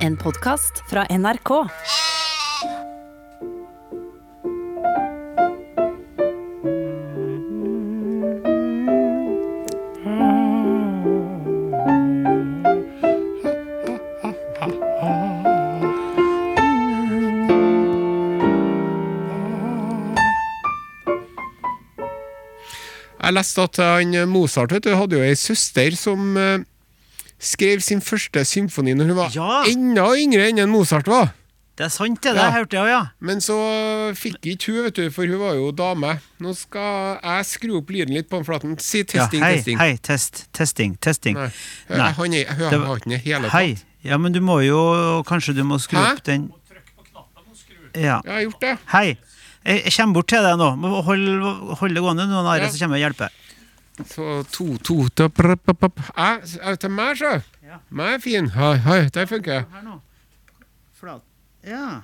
En podkast fra NRK. Jeg leste at han Mozart vet du, hadde jo ei søster som eh, skrev sin første symfoni når hun var Ja. enda yngre enn en Mozart var. Det er sant, det. Det Ja. hørte jeg òg, ja. Men så fikk ikke hun, vet du, for hun var jo dame. Nå skal jeg skru opp lyden litt på den flaten. Si testing, ja hei, testing. hei, test, testing, testing. Nei. Nei. Han er, han Det- har ikke den i hele tatt. Hei. Ja, men du må jo Kanskje du må skru Hæ? opp den Ja. Jeg har gjort det. Hei. Jeg kommer bort til deg nå. Hold, hold det gående, noen andre Ja. så kommer og hjelper. Så to, to, prøp, prøp, prøp. Jeg, jeg, Til meg, så. Ja. Meg er fin. Hei, hei, der funker jeg. Flat. Ja.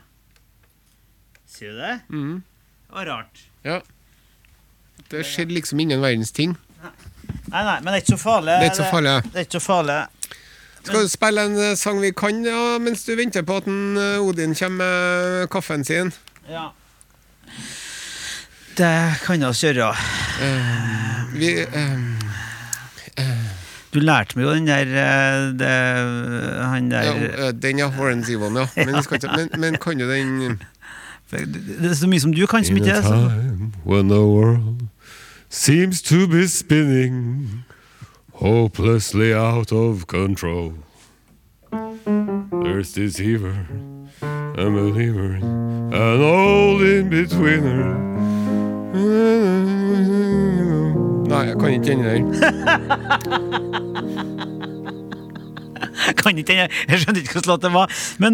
Ser du det? Mm. Det var rart. Ja. Det skjedde liksom ingen verdens ting. Nei, nei, men det er ikke så farlig. Det er ikke så farlig. Det er ikke så farlig. Skal du spille en eh, sang vi kan ja, mens du venter på at en, eh, Odin kommer med kaffen sin? Ja. Det kan vi gjøre. Vi eh, Du lærte meg jo den der eh, det, Han der ja, Den, ja. Warren Zevon, ja. Men, ikke, men, men kan du den Det er så mye som du kan som ikke så time when the world seems to be spinning hopelessly out of control. There's deceiver, a believer, an old in-betweener. Nei, jeg kan ikke den der. Kan ikke den. Jeg skjønner ikke hvilken låt det var. Men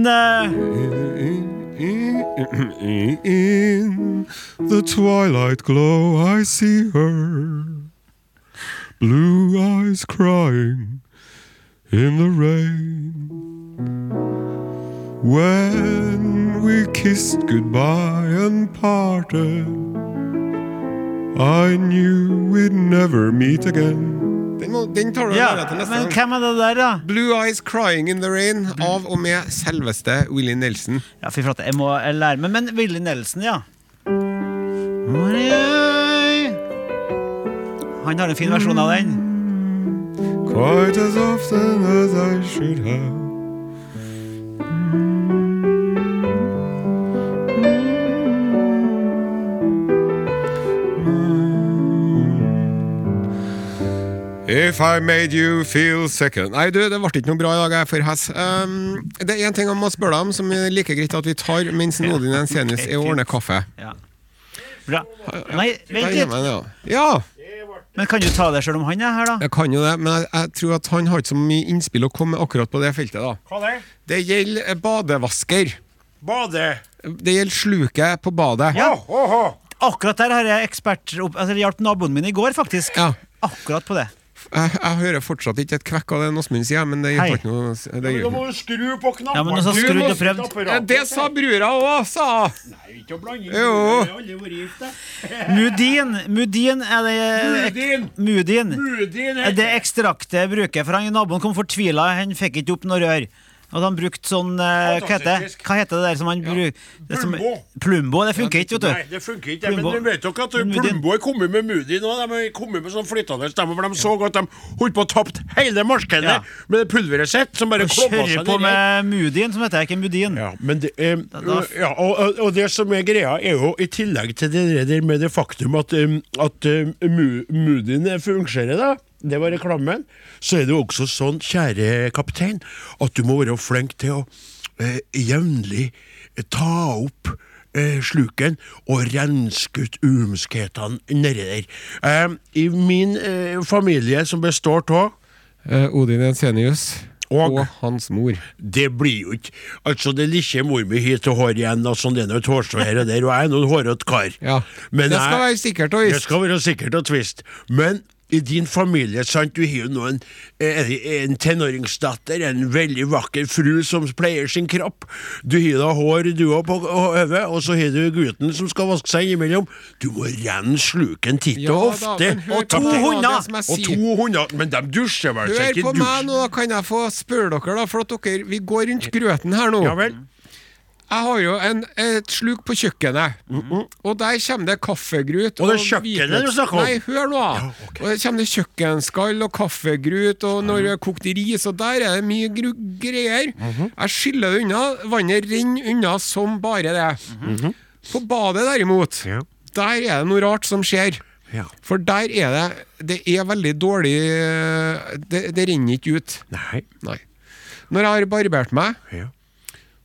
In the twilight glow, I see her. Blue eyes crying in the rain. When we kissed goodbye and parted, I knew we'd never meet again. Den, må, den tar du ja, ja, til neste men gang. hvem er det der, da? Blue Eyes Crying in the Rain av og med selveste Willy Nelson. Ja, fy flate, jeg må lære meg. Men Willy Nelson, ja. Han har en fin versjon av den. Quite as often as I should have. If I made you feel second Nei, du, det ble ikke noe bra i dag, jeg er for hess. Um, det er én ting jeg må spørre deg om, som er like greit at vi tar mens Nodin Jensenius er å ordne kaffe. Ja. Bra. Nei, vent litt. ja. ja! Men kan du ta det sjøl om han er her, da? Jeg kan jo det, men jeg, jeg tror at han har ikke så mye innspill å komme med akkurat på det feltet. da. Hva det? Det gjelder eh, badevasker. Bade. Det gjelder sluket på badet. Ja. Akkurat der har jeg ekspert altså, Jeg hjalp naboen min i går, faktisk. Ja. Akkurat på det. Jeg, jeg hører fortsatt ikke et kvekk av det Åsmund sier, men det gjør ikke noe. Det, Da må du skru på knappene. Ja, men så Du må og prøvd. Ja, det sa brura òg, sa hun. Nei, ikke å blande inn. Mudin. Mudin er det Mudin. Mudin. Mudin Er det ekstraktet jeg bruker, for han naboen kom fortvila, han fikk ikke opp noe rør. Og han brukte sånn eh, hva, heter, det? Hva heter det der som han bruker? det som- Plumbo. Plumbo. Det funker ikke, vet Nei, det funker ikke. Plumbo. Men du vet jo ikke at. Plumbo er kommet med Moody nå? De er kommet med sånn flytende stemme, for de så at de holdt på å tapt hele markedet Ja. med det pulveret sitt, som bare klobba Kjører seg på med Mudin, som heter ikke Mudin. Ja, men det, eh, da- ja, og, og, og det som er greia, er jo i tillegg til det der med det faktum at, um, at Mu- Moodien fungerer, da, det var reklamen, så er det jo også sånn, kjære kaptein, at du må være flink til å eh, jevnlig ta opp eh, sluken og renske ut umskhetene nedi der. Eh, I min eh, familie, som består av Eh, Odin Jensenius Og- og hans mor. Det blir jo ikke Altså, det er ikke mor mi hit og hår igjen, og sånn det er noe hårstrå her og der, og jeg er noen hårete kar. Ja. Men det skal jeg- være sikkert og Det skal være sikkert og tvist. Men i din familie, sant, du har jo nå en, en tenåringsdatter, en veldig vakker fru som pleier sin kropp. Du har da hår du òg på hodet, og så har du gutten som skal vaske seg innimellom. Du må renne sluken titt og ja, ofte. Og to hunder. Og to hunder, men de dusjer vel seg ikke? Hør på meg nå, kan jeg få spørre dere, da, for at dere, vi går rundt grøten her nå. Ja vel? Jeg har jo en, et sluk på kjøkkenet, og der kommer det kaffegrut. Og det er kjøkkenet du snakker om? Nei, hør nå. da. Og der kommer det kjøkkenskall og kaffegrut, og når det er kokt ris, og der er det mye greier. Jeg skyller det unna. Vannet renner unna som bare det. På badet derimot, Ja. der er det noe rart som skjer. Ja. For der er det Det er veldig dårlig Det, det renner ikke ut. Nei. Nei. Når jeg har barbert meg, Ja.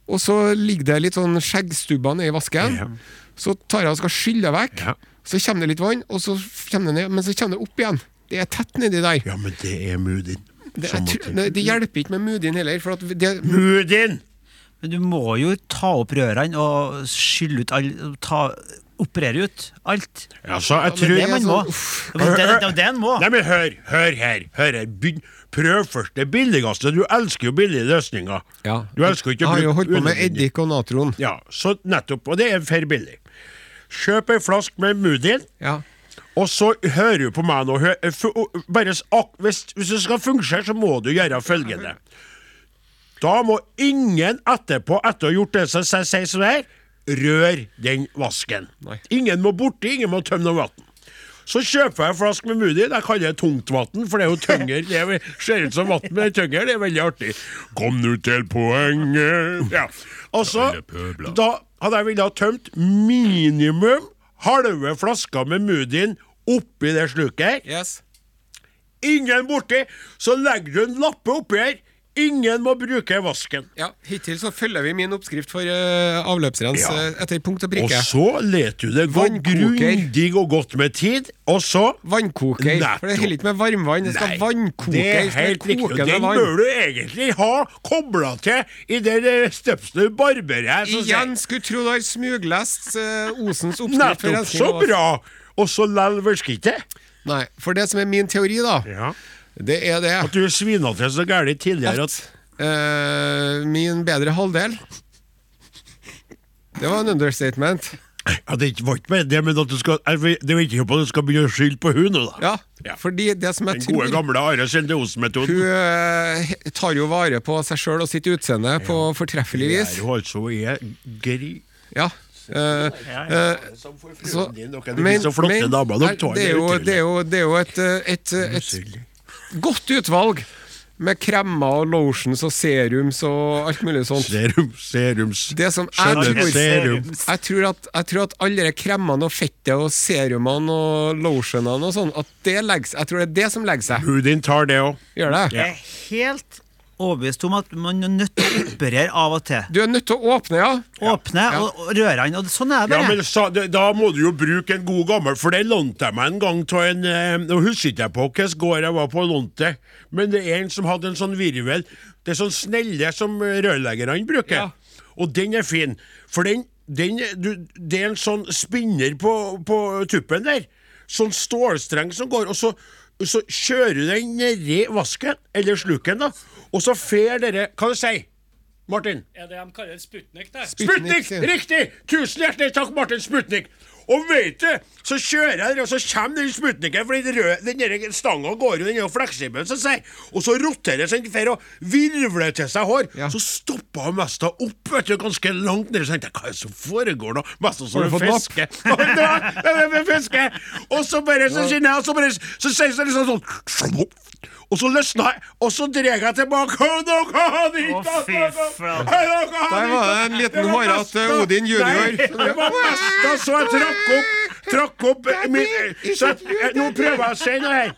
Og så ligger det litt sånn skjeggstubber nedi vasken, Ja. så tar jeg og skal skylle vekk. Ja. Så kommer det litt vann, og så kommer det ned, men så kommer det opp igjen. Det er tett nedi der. ja, men det er Mudin. Det, det, det hjelper ikke med Mudin heller. For at det, Mudin! Men du må jo ta opp rørene og skylle ut all, ta, Operere ut alt. Altså, jeg Det er tror det man må. Det er det, det, det en må. Nei, men hør, hør her. Hør her. Begynn. Prøv først det billigste. Du elsker jo billige løsninger. ja. Du elsker ikke Jeg har jo holdt på med eddik og natron. Ja, så nettopp. Og det er fair billig. Kjøp ei flaske med Mudin, Ja. og så hører du på meg nå. Hør, fu- bare, ak- hvis, hvis det skal fungere, så må du gjøre følgende. Da må ingen etterpå, etter å ha gjort det som sier sånn her, rør den vasken. Nei. Ingen må borti, ingen må tømme noe vann. Så kjøper jeg en flaske med Moody. Jeg kaller det tungtvann, for det er jo tyngre. Det er- ser ut som vann, men det er tyngre. Det er veldig artig. Kom nå til poenget. Ja. Så, da hadde jeg villet ha tømt minimum halve flasker med Moodyen oppi det sluket her. Yes. Ingen borti. Så legger du en lappe oppi her. Ingen må bruke vasken. Ja, Hittil så følger vi min oppskrift for uh, avløpsrens Ja. eh, etter punkt og Og så leter du det gå grundig og godt med tid, og så Vannkoker. Nettopp. For det holder ikke med varmvann, det skal Nei. Det er helt riktig. Den vann. bør du egentlig ha kobla til i det støpselet du barberer Igjen skulle tro du har smuglest uh, Osens oppskrift. for Nettopp. Så bra! Og så lell virker ikke. Nei, for det som er min teori, da, Ja. Det er det At du svina til så gærent tidligere at at eh, min bedre halvdel Det var en understatement. ja, Det var ikke det, men at du skal Det er ikke på at du skal begynne å skylde på hun nå, da. Ja, Ja. fordi det som jeg Den gode, tror gamle Are Sende Osen-metoden. Hun eh, tar jo vare på seg sjøl og sitt utseende på fortreffelig Det vis. er jo altså er gri... Ja. Uh, uh, så, men, men det, er jo, det, er jo, det er jo et, et, et, et, godt utvalg med kremmer og lotions og serums og alt mulig sånt. Serum, serums Det som jeg Skjønner, tror, serum. jeg tror at, jeg tror at alle de kremmene og fettet og serumene og lotionene og sånn, at det legger seg Jeg tror det er det som legger seg. Hudin tar det òg. Gjør det? Jeg er helt overbevist om at man er nødt til å operere av og til. Du er nødt til å åpne, ja. Åpne Ja. og, og rørene, og sånn er det Ja, men så, Da må du jo bruke en god gammel, for det lånte jeg meg en gang av en eh, Nå husker ikke jeg på hvilken gård jeg var på og lånte, men det er en som hadde en sånn virvel. Det er sånn snelle som rørleggerne bruker. Ja. Og den er fin, for den, den du, Det er en sånn spinner på, på tuppen der. Sånn stålstreng som går, og så, så kjører du den nedi vasken, eller sluken, da, og så fer dere Hva du sier Martin? Er det de kaller Sputnik, det? Sputnik! Riktig! Tusen hjertelig takk, Martin Sputnik. Og vet du, så kjører jeg der, og så kommer den Sputniken, for den, røde, den stanga går jo, den er jo fleksibel, som sier Og så roterer den for å virvle til seg hår. Ja. Så stoppa Mesta opp, vet du, ganske langt nede. Så tenkte jeg, hva er det som foregår nå? Mesta som Har en du fått napp? fiske. det var, det var en fiske. Og så bare, så kjenner jeg, og så bare, så sier det liksom sånn og så løsna jeg, og så dreg jeg tilbake. Dere Å, fy flate. Der var det en liten hårete Odin junior. Nei, det var besta, så jeg trakk opp Trakk opp min, så jeg, Nå prøver jeg å si noe her.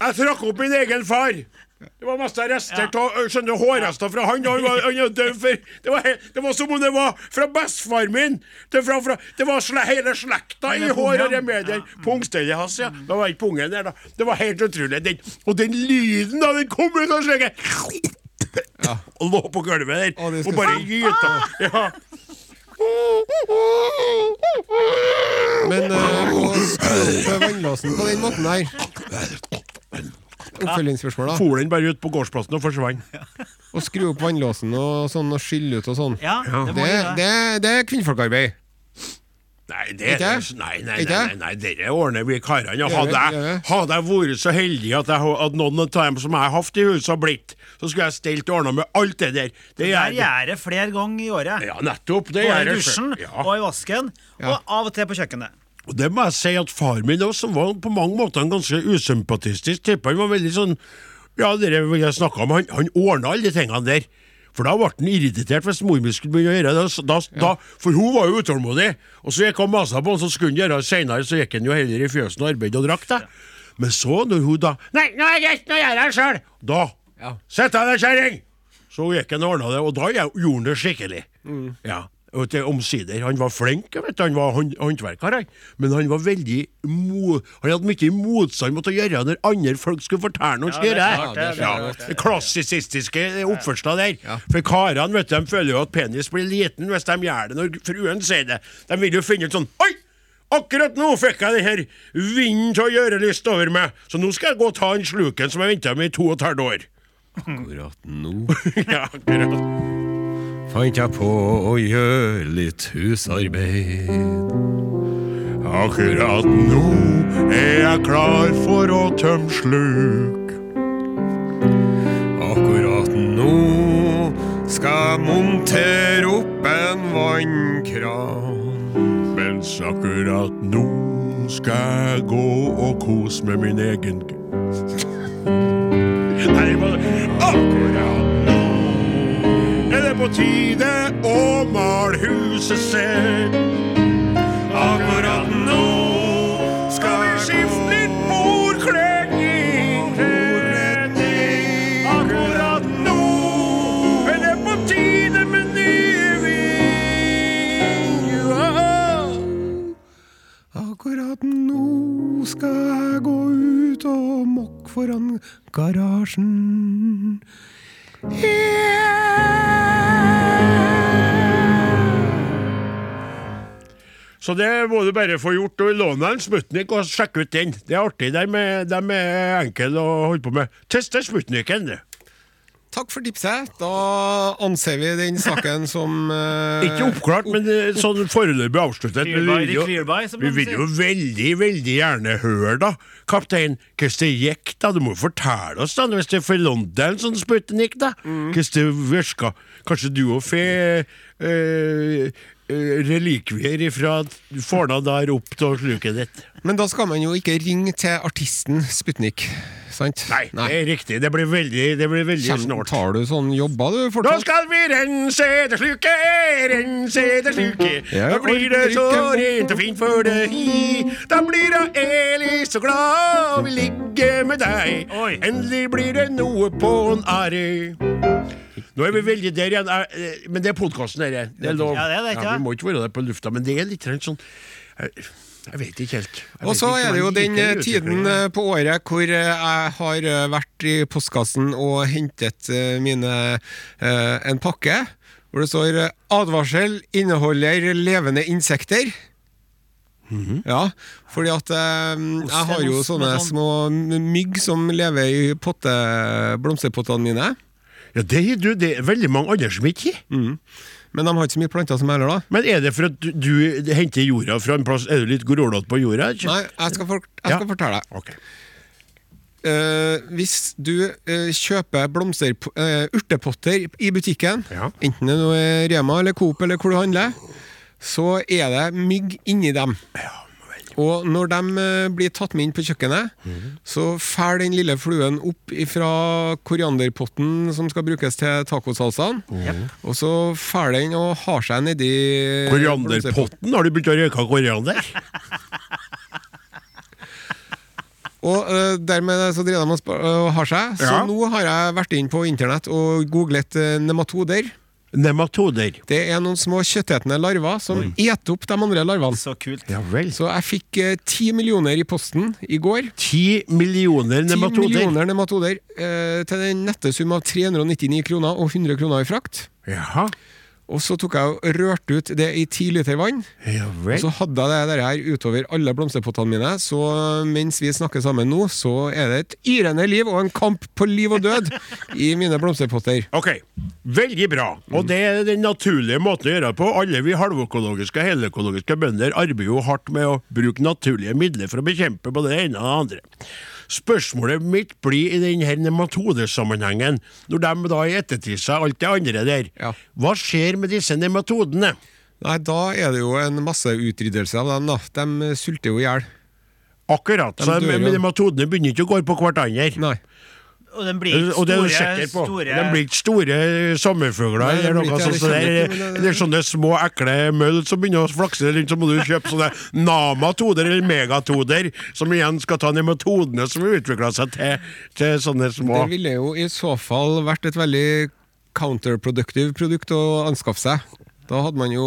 Jeg trakk opp min egen far. Det var mest rester av ja. skjønner hårrester fra han. Han var, han var død for det var, det var som om det var fra bestefar min. Det, fra, fra, det var sle, hele slekta i hår og remedier. Pungstellet hans, ja. Det var ikke pungen der, da. Det var helt utrolig. Den, og den lyden da den kom ut av slik Og lå på gulvet der Å, og bare gyta. Ja. Men uh, å skru opp vannlåsen på den måten her oppfølgingsspørsmål, da. For den bare ut på gårdsplassen og forsvant. Å skru opp vannlåsen og sånn, og skylle ut og sånn. Ja, det må Det, gjøre. det, det er kvinnfolkarbeid. Nei, det er Ikke? Nei, nei, nei, nei, nei, dere ordner vi karene. Hadde, hadde jeg vært så heldig at, jeg, at noen av dem som jeg har hatt i huset, har blitt, så skulle jeg stelt og ordna med alt det der. Det gjør jeg. flere ganger i året. Ja, nettopp. Det Både i dusjen. Ja. og i vasken, og av og til på kjøkkenet. Og det må jeg si at far min også, som var på mange måter en ganske usympatistisk type. Han var veldig sånn Ja, det vil jeg snakke om, han, han ordna alle de tingene der. For da ble han irritert hvis mor mi skulle begynne å gjøre det. Da, da, for hun var jo utålmodig. Og så gikk og masa på han, så skulle han gjøre det seinere, så gikk han jo heller i fjøsen og arbeidet og drakk det. Men så, når hun da Nei, nå er det greit, nå gjør jeg det sjøl! Da Sett deg ned, kjerring! Så gikk han og ordna det, og da gjorde han det skikkelig. Ja. Og til Omsider. Han var flink, vet du. han var håndverker, men han var veldig mo Han hadde mye motstand mot å gjøre når andre folk skulle fortelle noe Ja, det Ja, det klassisistiske oppførsler der. For karene vet du, de føler jo at penis blir liten hvis de gjør det når fruen sier det. De vil jo finne ut sånn Oi! Akkurat nå fikk jeg det her vinden til å gjøre lyst over meg, så nå skal jeg gå og ta den sluken som jeg venta med i to og et halvt år. Akkurat nå ja, akkurat. Fant jeg på å gjøre litt husarbeid. Akkurat nå er jeg klar for å tømme sluk. Akkurat nå skal jeg montere opp en vannkran. Mens akkurat nå skal jeg gå og kose med min egen Nei, bare Akkurat på tide å male huset sitt. Akkurat nå skal vi skifte litt bordkledning. Akkurat nå er det på tide med nye vinduer. Akkurat nå skal jeg gå ut og mokke foran garasjen. Så det må du bare få gjort. og Låne en Sputnik og sjekke ut den. Det er artig. De er, de er enkle å holde på med. Teste Sputniken. du. Takk for tipset. Da anser vi den saken som uh, Ikke oppklart, men eh, sånn foreløpig avsluttet. Men vi vil jo- Vi vil jo veldig, veldig gjerne høre, da, kaptein, hvordan det gikk, da. Du må jo fortelle oss, da, hvis det er for London sånn Sputnik, da. Mm. Hvordan det virka. Kanskje du òg får eh, eh, relikvier ifra Forna der opp til sluket ditt. Men da skal man jo ikke ringe til artisten Sputnik, sant? Nei, det er riktig. Det blir veldig, det blir veldig Kjem, snålt. tar du sånn jobber, du? Nå fortsatt? skal vi rense det sluket, rense det sluket. Ja, Da blir det så rent og fint for deg. Da blir da Eli så glad og vil ligge med deg. Oi. Endelig blir det noe på en ære. Nå er vi veldig der igjen, eh, men det er podkasten, dette. Det er lov. Ja, det er det, ikke ja, vi må ikke være der på lufta, men det er litt sånn Jeg, jeg vet ikke helt. Jeg Og så ikke er det jo den eh, tiden eh, på året hvor jeg har vært i postkassen og hentet mine en pakke hvor det står 'Advarsel inneholder levende insekter'. Mhm. Ja, fordi at eh, jeg har jo sånne sånn- små mygg som lever i potte, blomsterpottene mine. Ja, det gir du. Det er veldig mange andre som ikke har. Men de har ikke så mye planter som heller, da. Men er det for at du, du henter jorda fra en plass Er du litt grålete på jorda? ikke? Nei, jeg skal, for, jeg skal Ja. fortelle deg. Okay. Uh, hvis du uh, kjøper blomster, uh, urtepotter i butikken, Ja. enten det er Rema eller Coop eller hvor du handler, så er det mygg inni dem. Og når de eh, blir tatt med inn på kjøkkenet, så fær den lille fluen opp fra korianderpotten som skal brukes til tacosalsaen, og så fær den og har seg nedi. Korianderpotten? Har du begynt å røyke koriander? Og uh, dermed så driver de og og har seg. Så Ja. nå har jeg vært inn på internett og googlet uh, nematoder. Nematoder. Det er noen små kjøttetende larver som eter opp de andre larvene. Så kult. Ja vel. Så jeg fikk eh, ti millioner i posten i går. Ti millioner nematoder? 10 millioner nematoder eh, til den nette sum av 399 kroner og 100 kroner i frakt. Jaha. Og så tok jeg og rørte ut det i ti liter vann. Ja Og så hadde jeg det der her utover alle blomsterpottene mine. Så mens vi snakker sammen nå, så er det et yrende liv og en kamp på liv og død i mine blomsterpotter. Ok, veldig bra. Og det er den naturlige måten å gjøre det på. Alle vi halvøkologiske og heløkologiske bønder arbeider jo hardt med å bruke naturlige midler for å bekjempe både det ene og det andre. Spørsmålet mitt blir i denne nematodesammenhengen, når de da i ettertid seg alt det andre der, Ja. hva skjer med disse nematodene? Nei, da er det jo en masseutryddelse av dem, da. De sulter jo i hjel. Akkurat, så de, de, de, nematodene begynner ikke å gå på hverandre. Nei. Og den blir ikke store, store De blir ikke store sommerfugler Nei, eller noe sånt. det, Så det, det er, det- er sånne små, ekle møll som begynner å flakse rundt, så må du kjøpe sånne namatoder eller megatoder, som igjen skal ta nematodene som har utvikla seg til, til sånne små Det ville jo i så fall vært et veldig counterproductive produkt å anskaffe seg. Da hadde man jo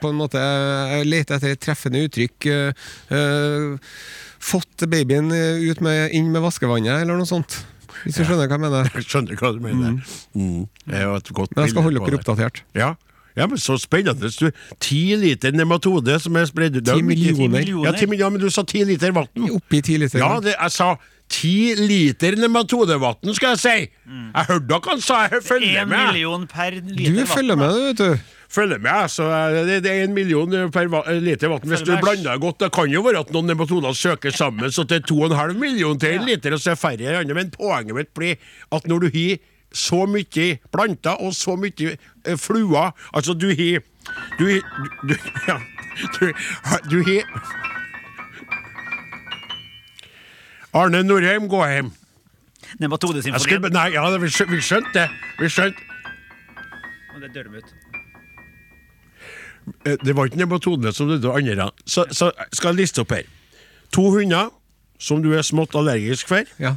på en måte lett etter et treffende uttrykk eh, eh, Fått babyen ut med, inn med vaskevannet, eller noe sånt. Hvis du skjønner hva jeg mener. Jeg skjønner hva du mener. Mm. Godt Men jeg skal holde dere oppdatert. Ja. ja, men så spennende. Du, ti liter nematode som er spredd ut. Ti millioner. Ja, ti millioner, men du sa ti liter vann. Oppi ti liter. Ja, det, jeg sa ti liter nematodevann, skal jeg si. Jeg hørte dere han sa jeg følger En med. million per liter du følger med, du, vet du. Følger med, så det, det er en million per liter vann. Hvis du blander godt, det kan jo være at noen nematoder søker sammen, så det er to og en halv million til en liter, og så er færre andre. Men poenget mitt blir at når du har så mye planter og så mye eh, fluer Altså, du har Du har du, du, ja, du, du har Arne Norheim, gå hjem. Nematodesymfonien. nei, ja, vi vi skjønte det. Vi skjønte Og det dør dem ut. Eh, Det var ikke nematodene som døde, andre. Så, så skal jeg liste opp her. To hunder som du er smått allergisk for. Ja.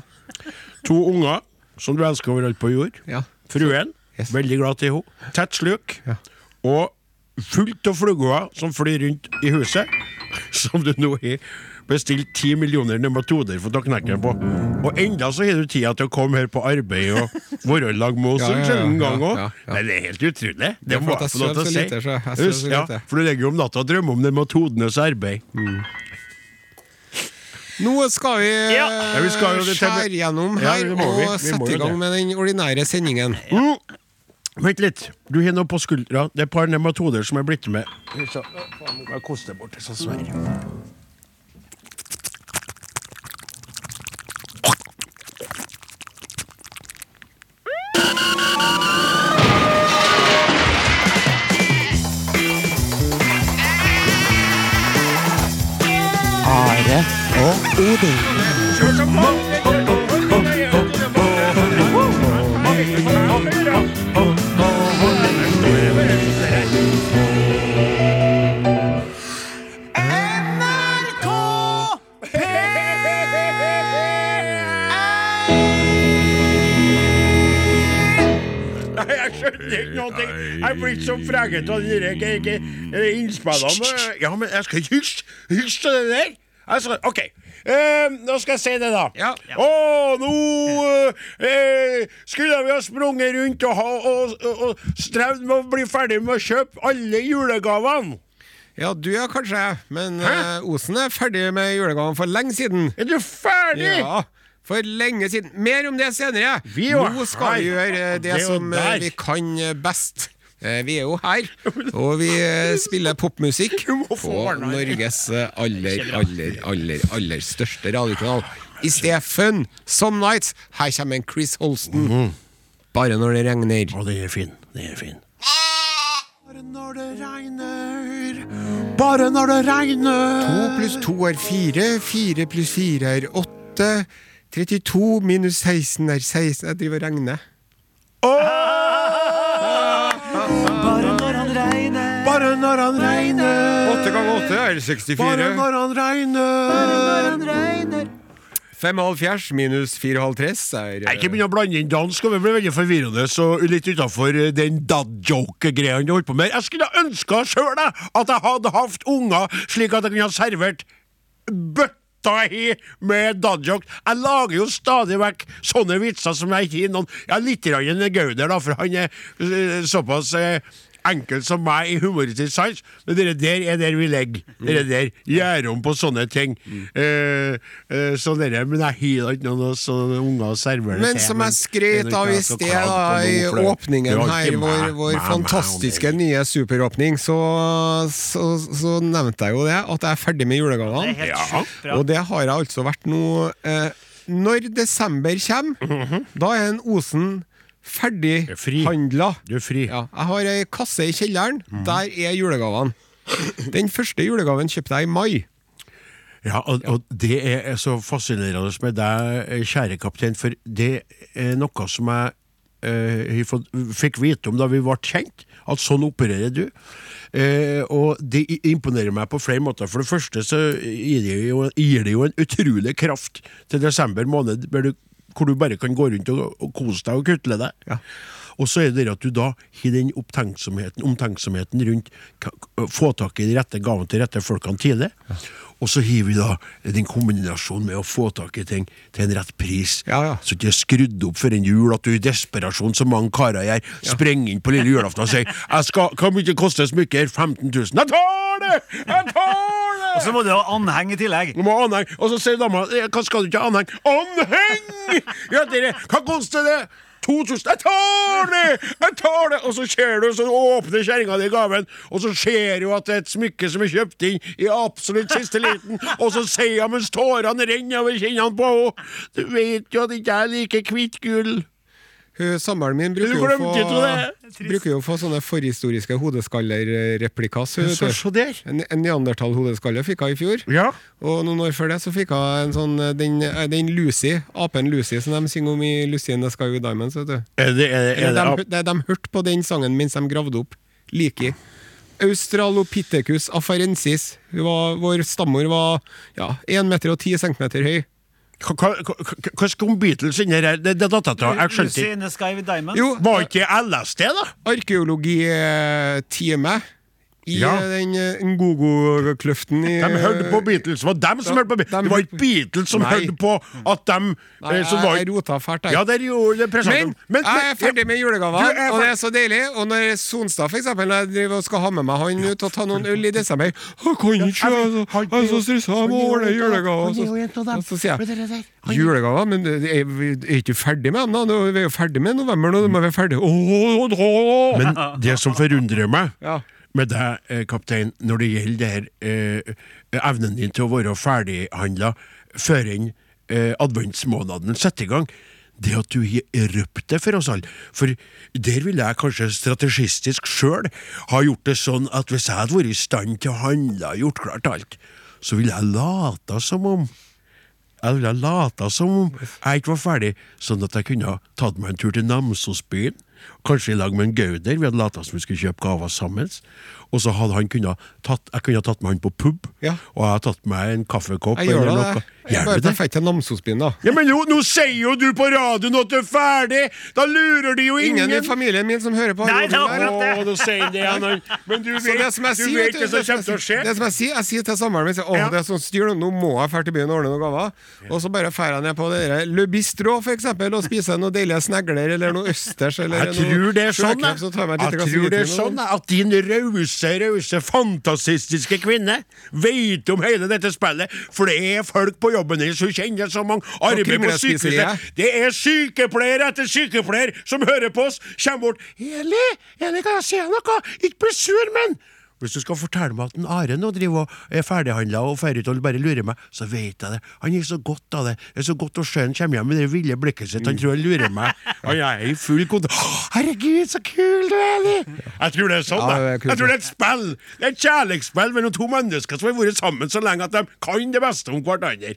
To unger som du elsker overalt på jord. ja. Fruen, Yes. veldig glad til henne. Tett sluk. Ja. Og fullt av fluger som flyr rundt i huset, som du nå har bestilt ti millioner nematoder for å ta knekken på. Og enda så har du tida til å komme her på arbeid og være i lag med oss en sjelden gang òg. Det er helt utrolig. Det må jeg få lov til å si. Husk, ja, for du ligger jo om natta og drømmer om nematodenes arbeid. Nå skal vi, Ja. Ja, vi skal skjære gjennom her ja, og sette i gang det. med den ordinære sendingen. Mm. Vent litt. Du har noe på skuldra. Det er et par nematoder som er blitt med. Så, faen, jeg koster bort det, så. Are der ge- ge- eh, innspillene. Ja, men jeg skal ikke hysj hysj til det der. Altså, OK. Eh, nå skal jeg si det, da. Ja. Å, nå eh, skulle vi ha sprunget rundt og, ha, og, og, og strevd med å bli ferdig med å kjøpe alle julegavene. Ja, du ja, kanskje, men Osen er ferdig med julegavene for lenge siden. Er du ferdig? Ja, for lenge siden. Mer om det senere. Vi Nå skal vi gjøre det, Det som vi kan best. Eh, Vi er jo her, og vi eh, spiller popmusikk på. Norges eh, aller, aller, aller, aller største radiokanal. I fun? Some Nights. Her kommer en Chris Holsten. Mhm. Bare når det regner. Å, det er fin. Det er fin. Bare når det regner, bare når det regner To pluss to er fire, fire pluss fire er åtte. 32 minus 16 er 16. Jeg driver og regner. Bare når han regner. 8 ganger 8 er Bare 64. når han regner. 75 minus 54 er Jeg ikke begynn å blande inn dansk, og det blir veldig forvirrende. Så litt utafor den dad-joke-greia du holdt på med. Jeg skulle ønska sjøl at jeg hadde hatt unger, slik at jeg kunne ha servert bøtta i med dad-joke. Jeg lager jo stadig vekk sånne vitser som jeg ikke gir noen Ja, litt grann en Gauder, da, for han er eh, såpass eh, enkelt som meg i humoristisk sans, men det der er der vi ligger. Det der gjør om på sånne ting. Eh, eh, så dere, men jeg hyler ikke noen sånne unger og serverer det Men som jeg skrøt av i sted, da, i åpningen her, vår, vår fantastiske nye superåpning, så, så, så nevnte jeg jo det, at jeg er ferdig med julegavene. Ja. Og det har jeg altså vært nå eh, Når desember kommer, da er en Osen. Ferdighandla. Du er fri. Ja, jeg har ei kasse i kjelleren. Der er julegavene. Den første julegaven kjøpte jeg i mai. Ja, og, og det er så fascinerende med deg, kjære kaptein, for det er noe som jeg eh, fikk vite om da vi ble kjent, at sånn opererer du. Eh, og det imponerer meg på flere måter. For det første så gir det jo, gir det jo en utrolig kraft til desember måned, hvor du, hvor du bare kan gå rundt og, og kose deg og kutle deg. Og så er det det at du da har den omtenksomheten rundt få tak i de rette gavene til rette folkene tidlig. Og så har vi da den kombinasjonen med å få tak i ting til en rett pris. Ja, ja. Så ikke skrudd opp for en jul at du i desperasjon, som mange karer gjør, sprenger inn på lille julaften og sier jeg skal, 'Hvor mye koster smykker?' 15 000. Jeg tar det! Jeg tar det! Og så må du ha anheng i tillegg. Du må ha anheng. Og så sier dama «Eh, Hva skal du ikke ha anheng? Anheng! Ja, dere, hva koster det? 2000. Jeg tar det! Jeg tar det! Og så ser du, så åpner kjerringa di gaven, og så ser du at det er et smykke som er kjøpt inn i absolutt siste liten, og så sier hun mens tårene renner over kinnene på henne Du vet jo at ikke jeg liker hvitt gull. Samboeren min bruker jo, få, bruker jo å få sånne forhistoriske hodeskallerreplikas. Så, så der. En, en neandertal-hodeskalle fikk hun i fjor. Ja. Og noen år før det så fikk hun en sånn den, eh, den Lucy, apen Lucy, som de synger om i Lucy and the Sky with Diamonds. Vet du. Er det, er er de, de, de hørte på den sangen mens de gravde opp like. Australopithecus afarensis. Var, vår stammor var ja, 1,10 meter og 10 centimeter høy. Hva, hva Beatles inni her? Det, det datt jeg av. Jeg skjønte ikke. Var ikke det LSD, da? arkeologitime i Ja. eh, den eh, Ngogo-kløften i De hørte på Beatles. Det var dem som hørte på Beatles. Det var ikke Beatles som Nei. hørte på at de Nei, jeg, som var, jeg, rota fælt. Ja, der gjorde det men, Men, jeg er ferdig med julegavene, og det er så deilig. Og når Sonstad for eksempel, når jeg driver og skal ha med meg han ut og ta noen øl i desember Jeg kan ikke, jeg, er så- stressa, jeg må ordne julegaver. Og så, sier jeg Julegaver? Men det- er er ikke ferdig med dem, da? Vi er jo ferdig med november nå, da må være ferdig. Åh, åh, Men det som forundrer meg Ja. Med deg, eh, kaptein, når det gjelder det her eh, evnen din til å være ferdighandla før enn eh, adventsmåneden setter i gang, det at du har røpt det for oss alle. For der ville jeg kanskje strategistisk sjøl ha gjort det sånn at hvis jeg hadde vært i stand til å handle og gjort klart alt, så ville jeg lata som om jeg ville lata som om jeg ikke var ferdig, sånn at jeg kunne ha tatt meg en tur til Namsosbyen. Kanskje i lag med en Gauder. Vi hadde lata som vi skulle kjøpe gaver sammen. Og så hadde han kunnet tatt, jeg kunne ha tatt med han på pub, Ja. og jeg hadde tatt meg en kaffekopp. Jeg gjør noe. det. Jeg bare tar det? til Namsosbyen, da. Ja, men nå, nå sier jo du på radioen at du er ferdig! Da lurer de jo ingen! Ingen i familien min som hører på. Nei, det er akkurat nå sier det han. Men du Så det vet, som jeg sier, vet vet det som det kommer til å jeg- skje. Det som jeg sier, jeg sier til samboeren min Ja. det er sånn styr nå, må jeg dra til byen og ordne noen gaver. Og så bare drar jeg ned på det der Le Bistro for eksempel, og spiser noen deilige snegler eller noe østers eller Jeg tror det er sånn, jeg jeg tror det er sånn at din rause, rause, fantasistiske kvinne vet om hele dette spillet, for det er folk på jobben din som kjenner så mange. Arbeid på sykehuset. Det er sykepleier etter sykepleier som hører på oss, kommer bort. 'Eli, Eli, kan jeg si noe? Ikke bli sur, men' Hvis du skal fortelle meg at en Are nå driver og er ferdighandla og drar ut og bare lurer meg, så vet jeg det. Han er så godt av det. Det er så godt å se han kommer hjem med det ville blikket sitt. Han tror han lurer meg. Han er i full kontakt. Herregud, så kul du er! Jeg tror det er sånn, er Jeg tror det er et spill. Det er et kjærlighetsspill mellom to mennesker som har vært sammen så lenge at de kan det beste om hverandre.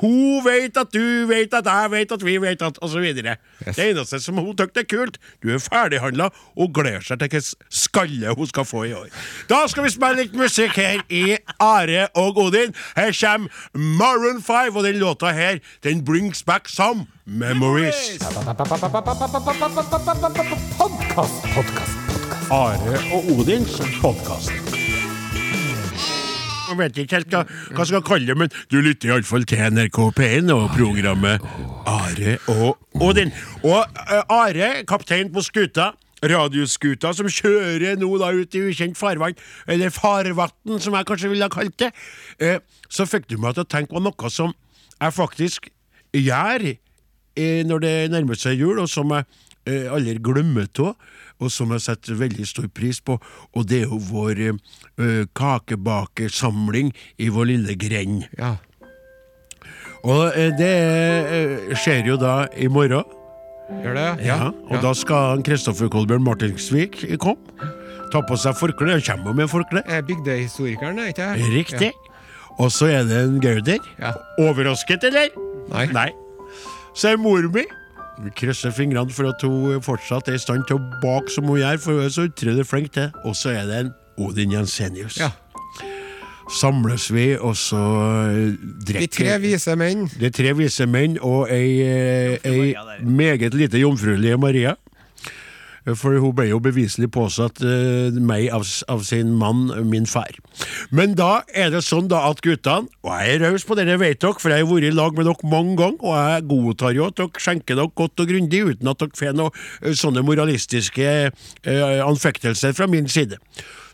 Hun vet at du vet at jeg vet at vi vet at så videre. Det eneste som hun syns er kult, du er ferdighandla og gleder seg til hvilken skalle hun skal få i år. Da skal vi spille litt musikk her i Are og Odin. Her kommer Maroon 5, og den låta her, den brings back some memories. Are og Odins podkast. Jeg vet ikke helt hva, hva jeg skal kalle det, men du lytter iallfall til NRK P1 og programmet Are og Odin. Og uh, Are, kaptein på skuta, radioskuta som kjører nå da ut i ukjent farvann, eller farvann som jeg kanskje ville ha kalt det, eh, så fikk du meg til å tenke på noe som jeg faktisk gjør eh, når det nærmer seg jul, og som jeg eh, aldri glemmer av, og som jeg setter veldig stor pris på, og det er jo vår eh, kakebakesamling i vår lille grend. Ja. Og eh, det eh, skjer jo da i morgen. Gjør det? Ja, og da skal Kristoffer Kolbjørn Martinsvik komme. Ta på seg forkle. Han kommer med forkle. Er Bygdehistorikeren, er ikke det? Riktig. Og så er det en Gauder. Ja. Overrasket, eller? Nei. Nei. Så er mor mi. Vi krysser fingrene for at hun fortsatt er i stand til å bake som hun gjør, for hun er så utrolig flink til. Og så er det en Odin Jensenius. Ja. Samles vi, og så eh, De tre vise menn. Det er tre vise menn og ei, eh, ei meget lite jomfruelige Maria. For hun ble jo beviselig påsatt uh, meg av, av sin mann, min far. Men da er det sånn da at guttene, og jeg er raus på dere, vet dere, for jeg har vært i lag med dere mange ganger, og jeg godtar jo at dere skjenker dere godt og grundig, uten at dere får noen uh, sånne moralistiske uh, anfektelser fra min side.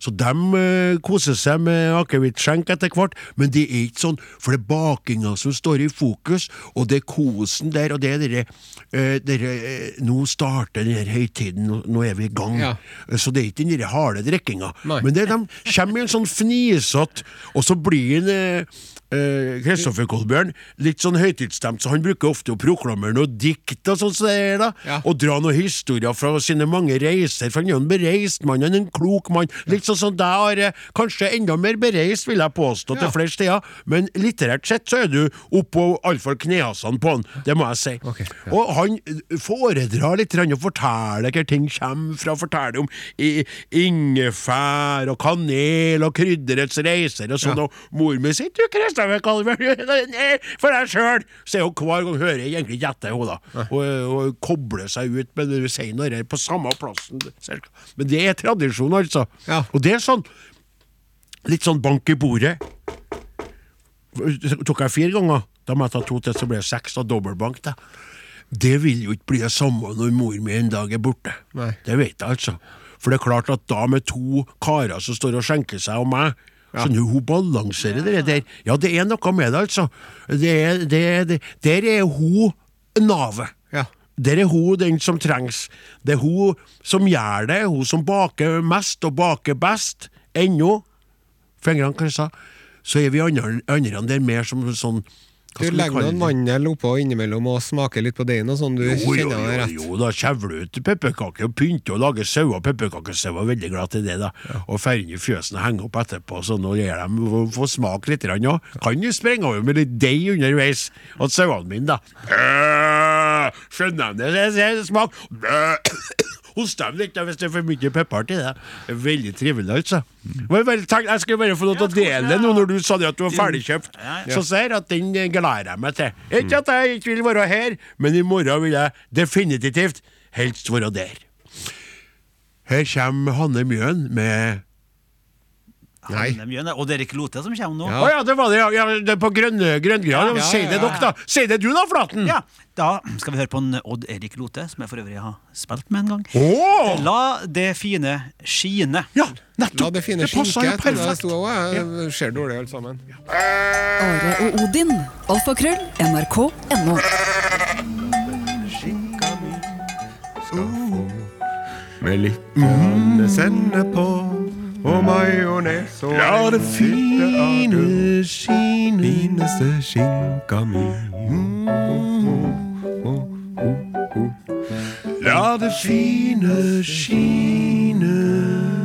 Så de eh, koser seg med akevittskjenk etter hvert, men det er ikke sånn, for det er bakinga som står i fokus, og det er kosen der, og det er dere, eh, dere eh, Nå starter denne høytiden, nå, nå er vi i gang. Ja. Eh, Så det er ikke den harde drikkinga. Men det, de kommer i en sånn fnisete, og så blir han eh, eh, Kristoffer Kolbjørn litt sånn høytidsstemt, så han bruker ofte å proklamere noe dikt og sånn som det er, da. Ja. Og dra noen historier fra sine mange reiser, for han er jo en bereist mann, han er en klok mann. Litt sånn som deg, Are. Kanskje enda mer bereist, vil jeg påstå, Ja. til flere steder. Men litterært sett så er du oppå iallfall knehasene på han, det må jeg si. Okay, ja. Og han foredrar litt og forteller hvor ting kommer fra. Forteller om i, ingefær og kanel og krydderets reiser og sånn. Og mor mi sier 'Du, Kalvern, for deg sjøl', sier hun hver gang hører jeg egentlig ikke etter henne, da. Og, og kobler seg ut, men du sier her på samme plassen. Men det er tradisjon, altså. Ja. Og det er sånn litt sånn bank i bordet. Tok jeg fire ganger, da må jeg ta to til, så ble det seks, og dobbeltbank. da. Det vil jo ikke bli det samme når mor mi en dag er borte. Nei. Det vet jeg, altså. For det er klart at da med to karer som står og skjenker seg og meg, så nå hun balanserer det der. Ja, det er noe med det, altså. Det er, det, det, der er hun navet. Ja. Der er hun den som trengs. Det er hun som gjør det, hun som baker mest og baker best. Ennå, fingrene kryssa, så er vi andre, andre der mer som sånn Du legger noen det? mandel oppå innimellom og smaker litt på deigen og sånn, du Jo, kjenner jo, jo, rett. jo, da kjevler du ut pepperkaker og pynter og lager sauer. Pepperkakesauer er veldig glad til det, da. Og fer inn i fjøsen og henger opp etterpå, så nå gir dem få smake litt. òg. Kan jo sprenge over med litt deig underveis Og sauene mine, da. Skjønner de det? Smak. Hoster dem litt hvis det er for mye pepper til det. Det er Veldig trivelig, altså. Men jeg bare jeg skal bare få lov til å dele det nå når du sa det at du var ferdigkjøpt. Så ser jeg at den eh, gleder jeg meg til. Ikke at jeg ikke vil være her, men i morgen vil jeg definitivt helst være der. Her kommer Hanne Mjøen med Nei. Og det Odd Erik Lote som kommer nå. Å Ja. ja, det var det, ja. ja det er på grønne Grønn, Ja, Si det, dere, da. Si det du, da, Flaten. Ja, Da skal vi høre på en Odd Erik Lote, som jeg for øvrig har spilt med en gang. Oh. La det fine skine. Ja, nettopp. La det fine passer skinke det perfekt. sto òg. Jeg ser dårlig alt sammen. Are og Odin. Alfakrøll. NRK.no. Med litt sende på og majones og La det fine skine fineste skinka mi. La det fine skine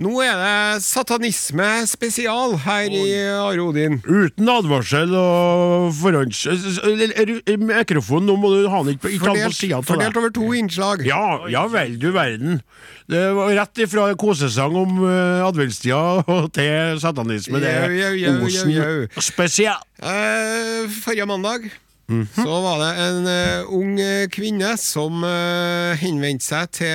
Nå er det satanisme spesial her i Are Odin. Uten advarsel og forhånds... eller- eller- Mikrofon, nå må du ha den ikke på, ha den på Fordelt, av over to innslag. Ja, ja vel, du verden. Det var rett ifra kosesang om uh, adventstida til satanisme. Det er. Osen spesial. Uh, forrige mandag Mhm. så var det en uh, ung eh, kvinne som uh, henvendte seg til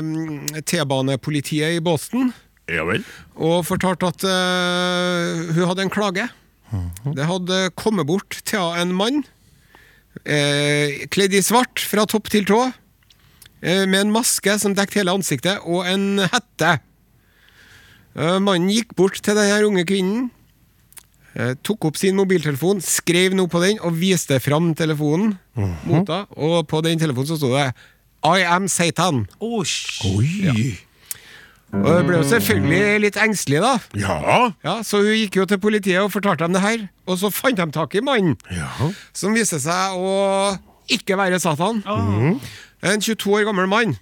um, T-banepolitiet i Boston Ja vel. og fortalte at uh, hun hadde en klage. Mhm. Det hadde kommet bort til en mann, kledd i svart fra topp til tå. med en maske som dekket hele ansiktet, og en hette. Mannen gikk bort til denne unge kvinnen, tok opp sin mobiltelefon, skrev noe på den og viste fram telefonen mot henne. Og på den telefonen så sto det I am Satan. Osj. Oi! Og jeg ble jo selvfølgelig litt engstelig, da. Ja. Ja, Så hun gikk jo til politiet og fortalte dem det her. Og så fant de tak i mannen, Ja. som viste seg å ikke være Satan. En 22 år gammel mann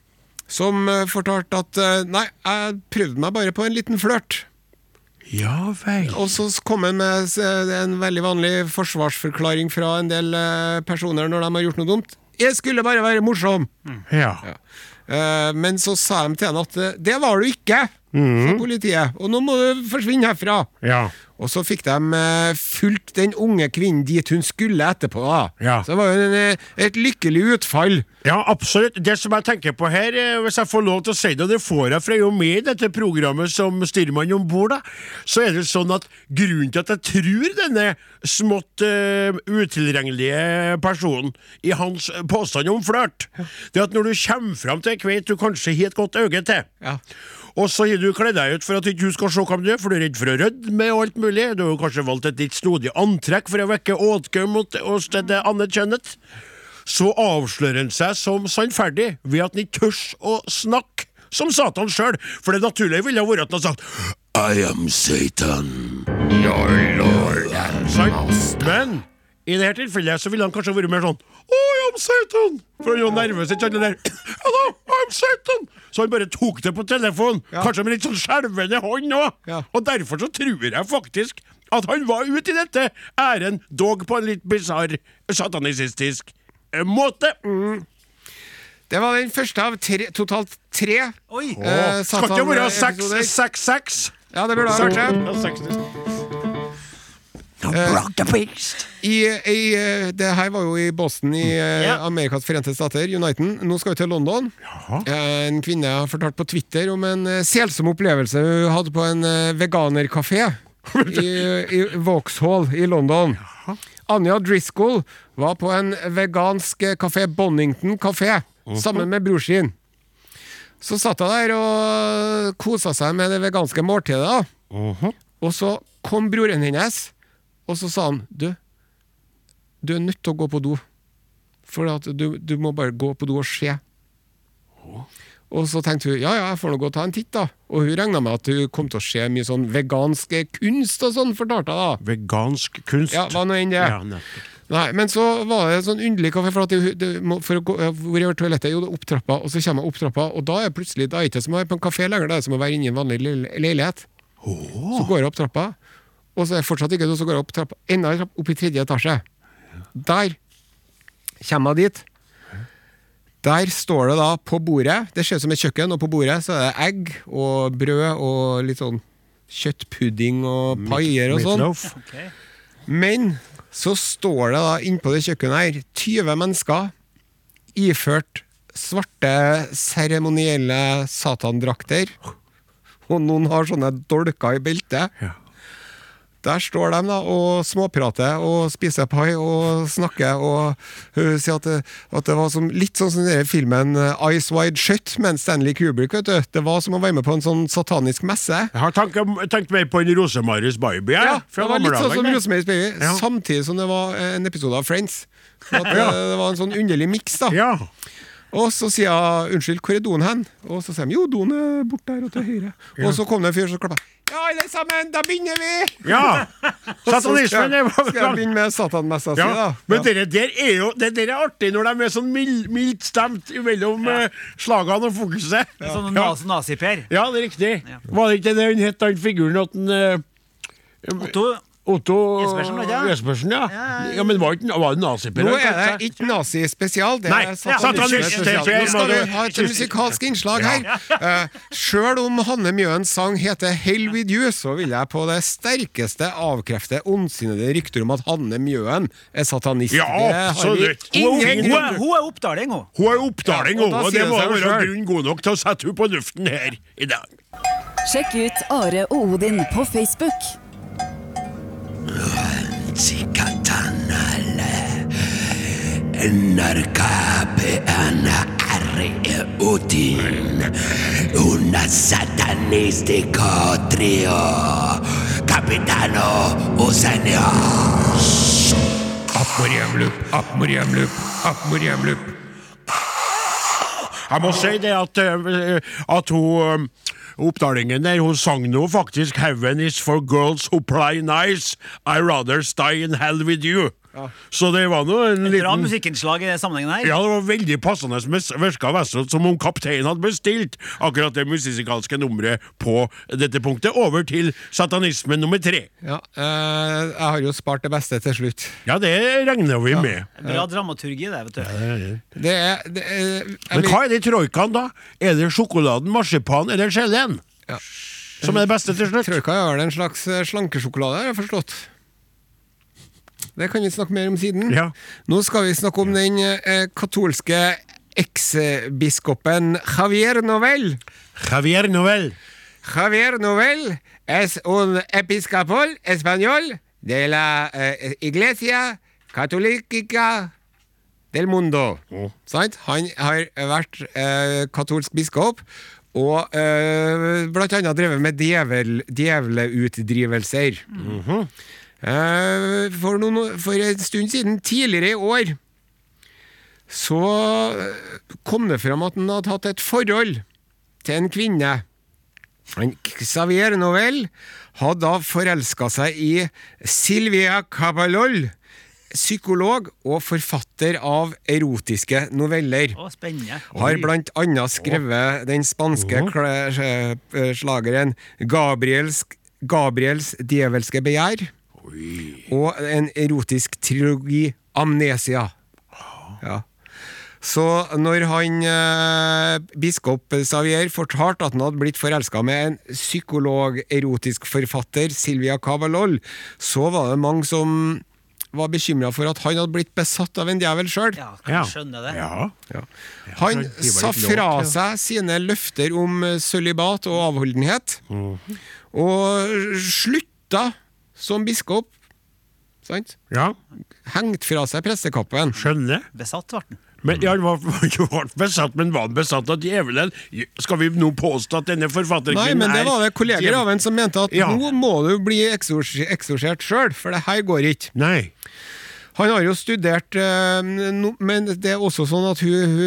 som eh, fortalte at eh, nei, jeg prøvde meg bare på en liten flørt. Ja vel. Og så kom han med en veldig vanlig forsvarsforklaring fra en del eh, personer når de har gjort noe dumt. Jeg skulle bare være morsom. Ja. ja. Men så sa de til han at eh, det var du ikke, sa politiet. Og nå må du forsvinne herfra. Ja. Og så fikk de eh, fulgt den unge kvinnen dit hun skulle etterpå. da. Ja. Så det var jo eh, et lykkelig utfall. Ja, absolutt. Det som jeg tenker på her, eh, hvis jeg får lov til å si det, og det får jeg for jeg er jo med i dette programmet som styrmann om bord, så er det sånn at grunnen til at jeg tror denne smått uh, utilregnelige personen i hans påstand om flørt, det er at når du kommer fram til ei kveit du kanskje har et godt øye til, Ja. Og så har du kledd deg ut for at ikke hun skal se hvem du er, for du er redd for å rødme og alt mulig. Du har kanskje valgt et litt snodig antrekk for å vekke åtgaum mot- hos det det andre kjønnet. Så avslører han seg som sannferdig ved at han ikke tør å snakke som Satan sjøl. For det naturlige ville vært at han hadde sagt I am Satan, your lord and master. Men i dette tilfellet så ville han kanskje vært mer sånn Oi, I'm Satan! For han er jo nervøs. ikke sant, der, Hello, I'm Satan! Så han bare tok det på telefonen. Kanskje med litt sånn skjelvende hånd òg. Ja. Og derfor så tror jeg faktisk at han var ute i dette æren, dog på en litt bisarr, satanisistisk måte. måte. Det var den første av tre, totalt tre Oi. eh, Skal ikke være Seks, seks, 666? Ja, det burde ha vært I, i, eh, det her var jo i Boston i eh, Amerikas forente stater, Uniten. Nå skal vi til London. Eh, En kvinne har fortalt på Twitter om en eh, selsom opplevelse hun hadde på en eh, veganerkafé i, i Vauxhall i London. Anja Driscoll var på en vegansk eh, kafé, Bonnington kafé, sammen med bror sin. Så satt hun der og kosa seg med det veganske måltidet. da. Og så kom broren hennes, og så sa han Du, du er nødt til å gå på do. For du, du må bare gå på do og se. Og så tenkte hun ja, ja, jeg får nå gå og ta en titt, da. Og hun regna med at hun kom til å se mye sånn vegansk kunst og sånn, fortalte hun da. Vegansk kunst. Ja, hva nå enn det er. Ja. Nei, men så var det en sånn underlig kafé, for det, det, for å gå, hvor jeg toalettet, jo, det er opp trappa, og så kommer jeg opp trappa, og da er plutselig da er ikke som å være på en kafé lenger, det er som å være inne i en vanlig leilighet. leilighet. Så går jeg opp trappa, og så er jeg fortsatt ikke og så går jeg opp trappa, enda en trapp, opp i tredje etasje. Der kommer jeg dit. Der står det da på bordet, det ser ut som et kjøkken, og på bordet så er det egg og brød og litt sånn kjøttpudding og paier og sånn. Men så står det da innpå det kjøkkenet her 20 mennesker iført svarte seremonielle satandrakter. Og noen har sånne dolker i beltet. Ja. Der står de da og småprater og spiser pai og snakker og hun sier at det, at det var som, litt sånn som den filmen eh, Ice Wide Shut med Stanley Kubrick. vet du. Det var som å være med på en sånn satanisk messe. Jeg har tenkt, tenkt mer på en Rosemaries Baby. Ja, det var litt sånn som. Rosemary's Baby, Ja. samtidig som det var en episode av Friends. At det, det var en sånn underlig miks, da. Ja. Og så sier jeg 'unnskyld, hvor er doen hen?' Og så sier de 'jo, doen er bort der og til høyre'. Og så kom det en fyr som klappa. 'Ja, alle sammen, da begynner vi!' ja. Skal, Satanismen er skal jeg begynne med satanmessa si, ja. da. Men Ja. dere der er jo det der er artig når de er sånn mild, mildt stemt mellom eh, slagene og fokuset. Sånn Ja. nazi- nazi-Per. Ja, det er riktig. Var det ikke det han het, den figuren at den uh, Otto, Otto Jespersen, ja. Jespersen, ja. Ja, ja. ja men var, det ikke- var? Nå er det ikke nazispesial, det er satanist-. Nå skal vi du- ha et musikalsk innslag her. Uh, Sjøl om Hanne Mjøens sang heter 'Hell With You', så vil jeg på det sterkeste avkrefte ondsinnede rykter om at Hanne Mjøen er satanist. Ja, absolutt. Hun er oppdaling, hun. Hun er oppdaling, Ja, hun, og det må være grunn god nok til å sette henne på luften her i dag. Sjekk ut Are og Odin på Facebook. Odin, una satanistico trio, Capitano Oceania. Appmoriemlup, appmoriemlup, appmoriemlup. Jeg må si det at, eh, at hun eh, Oppdalingen der, hun sang nå faktisk 'Heaven is for girls who play nice'. I rather stay in hell with you. Så det var nå en Bra liten musikkinnslag i sammenhengen her. Ja, det var veldig passende. Virka Westholt, som om kapteinen hadde bestilt akkurat det musikalske nummeret på dette punktet. Over til satanisme nummer tre. Ja, øh, jeg har jo spart det beste til slutt. Ja, det regner vi med. Bra dramaturgi, det, vet du. Det er, det er jeg Men hva er det i troikaen, da? Er det sjokoladen, marsipan eller geleen? Ja. Som er det beste til slutt? Troika er vel en slags slankesjokolade, har jeg forstått. Det kan vi snakke mer om siden. Ja. Nå skal vi snakke om den eh, katolske eksbiskopen Javier Novell. Javier Novel. Javier Novell es un episcopal español de la eh, Iglesia catolica del Mundo. Sant? Han har vært eh, katolsk biskop. Og eh, blant annet drevet med djevel, djevleutdrivelser. eh, for, noen, for en stund siden, tidligere i år, så eh, kom det fram at han hadde hatt et forhold til en kvinne. Han, Xavier Novell hadde da forelska seg i Silvia Cabalol, psykolog og forfatter av erotiske noveller. Å, spennende. Har blant annet skrevet den spanske eh, slageren Gabriels, Gabriels djevelske begjær. Og en erotisk trilogi, Amnesia. Ja. Så når han eh, biskop Savier fortalte at han hadde blitt forelska med en psykolog-erotisk forfatter, Silvia Cavalol, så var det mange som var bekymra for at han hadde blitt besatt av en djevel sjøl. Ja, kan Ja. skjønne det? Ja. Han sa fra seg sine løfter om sølibat og avholdenhet, og slutta som biskop. Sant? ja. Hengt fra seg prestekappen. Skjønner. Besatt ble han. Men ja, han var var besatt, men var han besatt av djevelen? Skal vi nå påstå at denne forfatterkvinnen Nei, men det var det kolleger djevel- av en som mente at Ja. nå må du bli eksorsert sjøl, for det her går ikke. Nei. Han har jo studert eh, Men det er også sånn at hun,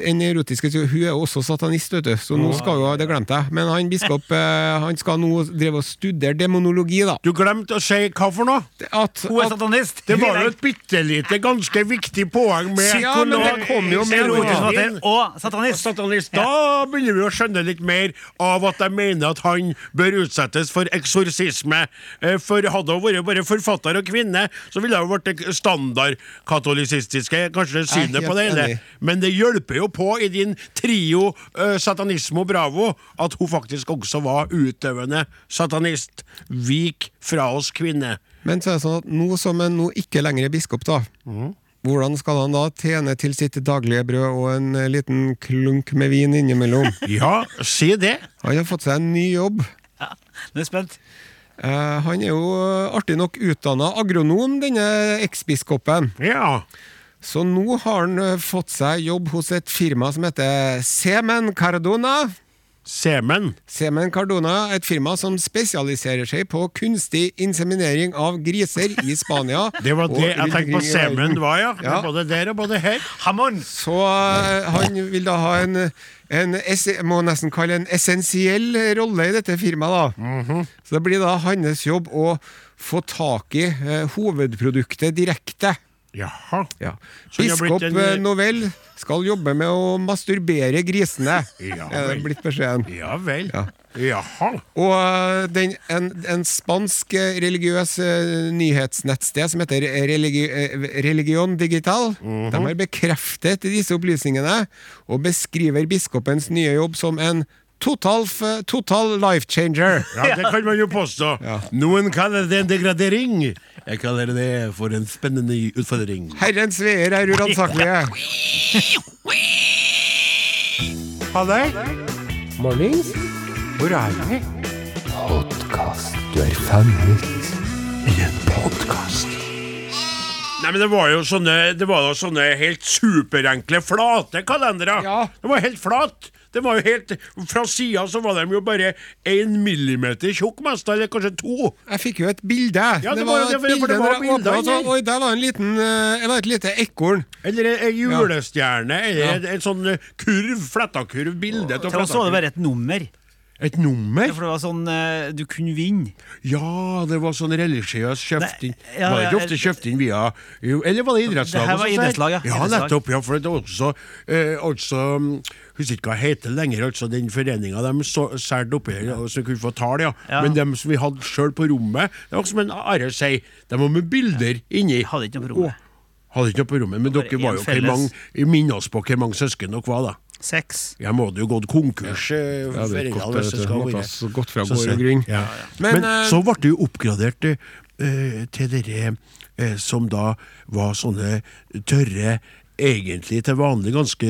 hun erotiske Hun er også satanist, vet du, så nå skal jo Det glemte jeg. Men han biskop eh, Han skal nå drive og studere demonologi, da. Du glemte å si hva for noe? At, Hun er at satanist! Det var jo et bitte lite, ganske viktig poeng med Ja, men det kom jo med Erotisk noe. og satanist. Satanist. Da begynner vi å skjønne litt mer av at de mener at han bør utsettes for eksorsisme. Eh, For hadde hun vært bare forfatter og kvinne, så ville hun vært standardkatolisistiske, kanskje synet på det hele. Men det hjelper jo på i din trio uh, Satanismo Bravo at hun faktisk også var utøvende satanist. Vik fra oss, kvinne. Men så er det sånn at nå som en nå ikke lenger er biskop, da Hvordan skal han da tjene til sitt daglige brød og en eh, liten klunk med vin innimellom? Ja, si det. Han har fått seg en ny jobb. Ja, nå er jeg spent. Eh, han er jo eh, artig nok utdanna agronom, denne eksbiskopen. Ja. Så nå har han eh, fått seg jobb hos et firma som heter Semen Cardona. Semen. Semen Cardona er et firma som spesialiserer seg på kunstig inseminering av griser i Spania. Det var det jeg tenkte på semen var, ja. Ja. Både der og både her. Hamon. Så eh, han vil da ha en, en må nesten kalle en essensiell rolle i dette firmaet. da. Så det blir da hans jobb å få tak i eh, hovedproduktet direkte. Jaha. Ja. Så det har blitt Biskop en, eh, Novell skal jobbe med å masturbere grisene, Ja er det vel. blitt beskjeden. Ja vel. Ja. Jaha. Og eh, den, en, en spansk eh, religiøs eh, nyhetsnettsted som heter religi, eh, Religion Digital, Mhm. de har bekreftet disse opplysningene og beskriver biskopens nye jobb som en total, total life changer. Ja, det kan man jo påstå. Noen kaller det en degradering. Jeg kaller det for en spennende utfordring. Herrens veier er uransakelige. Ha det. Mornings. Hvor er vi? Podkast. Du er fanget i en podkast. Nei, men det var jo sånne, det var jo sånne helt superenkle, flate kalendere. Ja. Det var helt flat. Det var jo helt, Fra sida så var de jo bare én millimeter tjukk, mest, eller kanskje to. Jeg fikk jo et bilde. Ja, det det, var jeg bilder så- Oi, der var en liten eh, Det var et lite ekorn. Eller ei julestjerne, eller en, en sånn kurv, fletta-kurv, bilde av oss var det bare et nummer. Et nummer? Ja, For det var sånn eh, du kunne vinne. Ja, det var sånn religiøs kjøpt inn. Ja, var det ikke ofte kjøpt inn via jo, Eller var det idrettslag? Det her var idrettslag, ja. ja. Idrettslag. nettopp. Ja, for det var også eh, altså Husker ikke hva det heter lenger, altså den foreninga de solgte oppi her, som kunne få tall, ja. Ja. Men dem som vi hadde sjøl på rommet, det var som en Are sier, de var med bilder inni. Hadde ikke noe på rommet. Og, hadde ikke noe på rommet, men dere var jo hvor mange Minn oss på hvor mange søsken dere var, da. Seks. Jeg må jo gått konkurs. eh, Ja, det godt, hvis det skal være. så gått fra Så gård og grunn. Ja. Men, Men, eh, så ble det jo oppgradert eh, til dere eh, som da var sånne tørre Egentlig til vanlig ganske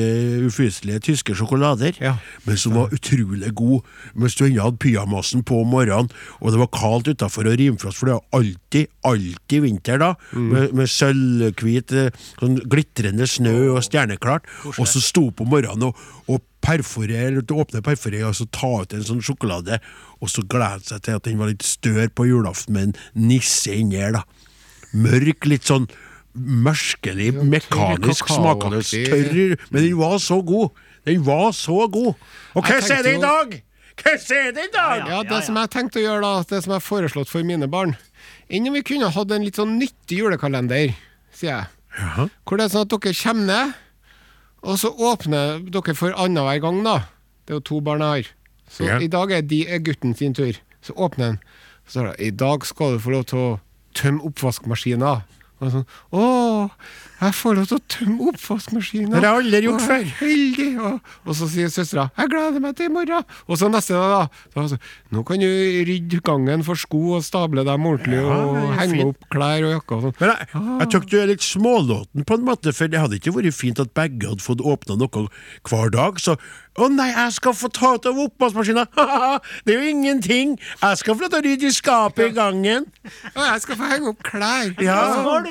ufyselige tyske sjokolader, Ja. men som var utrolig god mens du ennå hadde pyjamasen på om morgenen, og det var kaldt utafor og rimfrost, for det var alltid, alltid vinter da, Mm. med, med sølvhvit, eh, sånn glitrende snø og stjerneklart, og så sto opp om morgenen og, og perforere, åpne perforere og så ta ut en sånn sjokolade, og så glede seg til at den var litt større på julaften med en nisse inni her, da. Mørk, litt sånn merkelig, mekanisk smakende, tørr, men den var så god. Den var så god. Og hva er det i dag? Hva er det i dag? Ja, det som jeg tenkte å gjøre da, det som jeg har foreslått for mine barn Enn om vi kunne hatt en litt sånn nyttig julekalender, sier jeg. Jaha. Hvor det er sånn at dere kommer ned, og så åpner dere for annenhver gang, da. Det er jo to barn jeg har. Så Ja. i dag er, de, er gutten sin tur. Så åpner han. Så står det i dag skal du få lov til å tømme oppvaskmaskina. Og sånn, Å, jeg får lov til å tømme oppvaskmaskinen. Det har jeg aldri gjort før. Heldig. Og, og så sier søstera 'jeg gleder meg til i morgen'. Og så neste dag, da. Så, altså, nå kan du rydde gangen for sko og stable dem ordentlig Ja, og henge fint. opp klær og jakker og sånn. Men jeg, jeg tror du er litt smålåten på en måte, for det hadde ikke vært fint at begge hadde fått åpna noe hver dag. Så å nei, jeg skal få ta ut av oppvaskmaskina! det er jo ingenting! Jeg skal få lov til å rydde i skapet i gangen. Å, jeg skal få henge opp klær. Ja.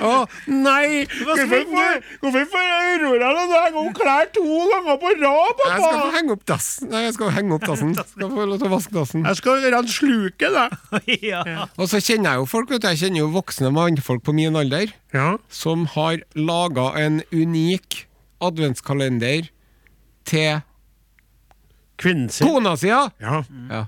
Å nei! Hva får hvorfor får jeg Aurora til å henge klær to ganger på rad, pappa? Jeg skal få henge opp dassen. Nei, jeg skal henge opp dassen. Skal få lov til å vaske dassen. Jeg skal gjøre han sluket, da. ja. Og så kjenner jeg jo folk, vet du. Jeg kjenner jo voksne mannfolk på min alder Ja. som har laga en unik adventskalender til Kvinnen sin. kona si, ja. Ja. ja.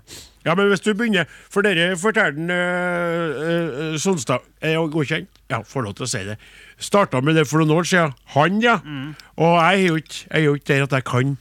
Ja, men hvis du begynner For dere forteller den øh, øh, Sonstad Er jo godkjent? Ja, får lov til å si det. Starta med det for noen år siden. Han, ja. Og jeg er jo ikke er der at jeg kan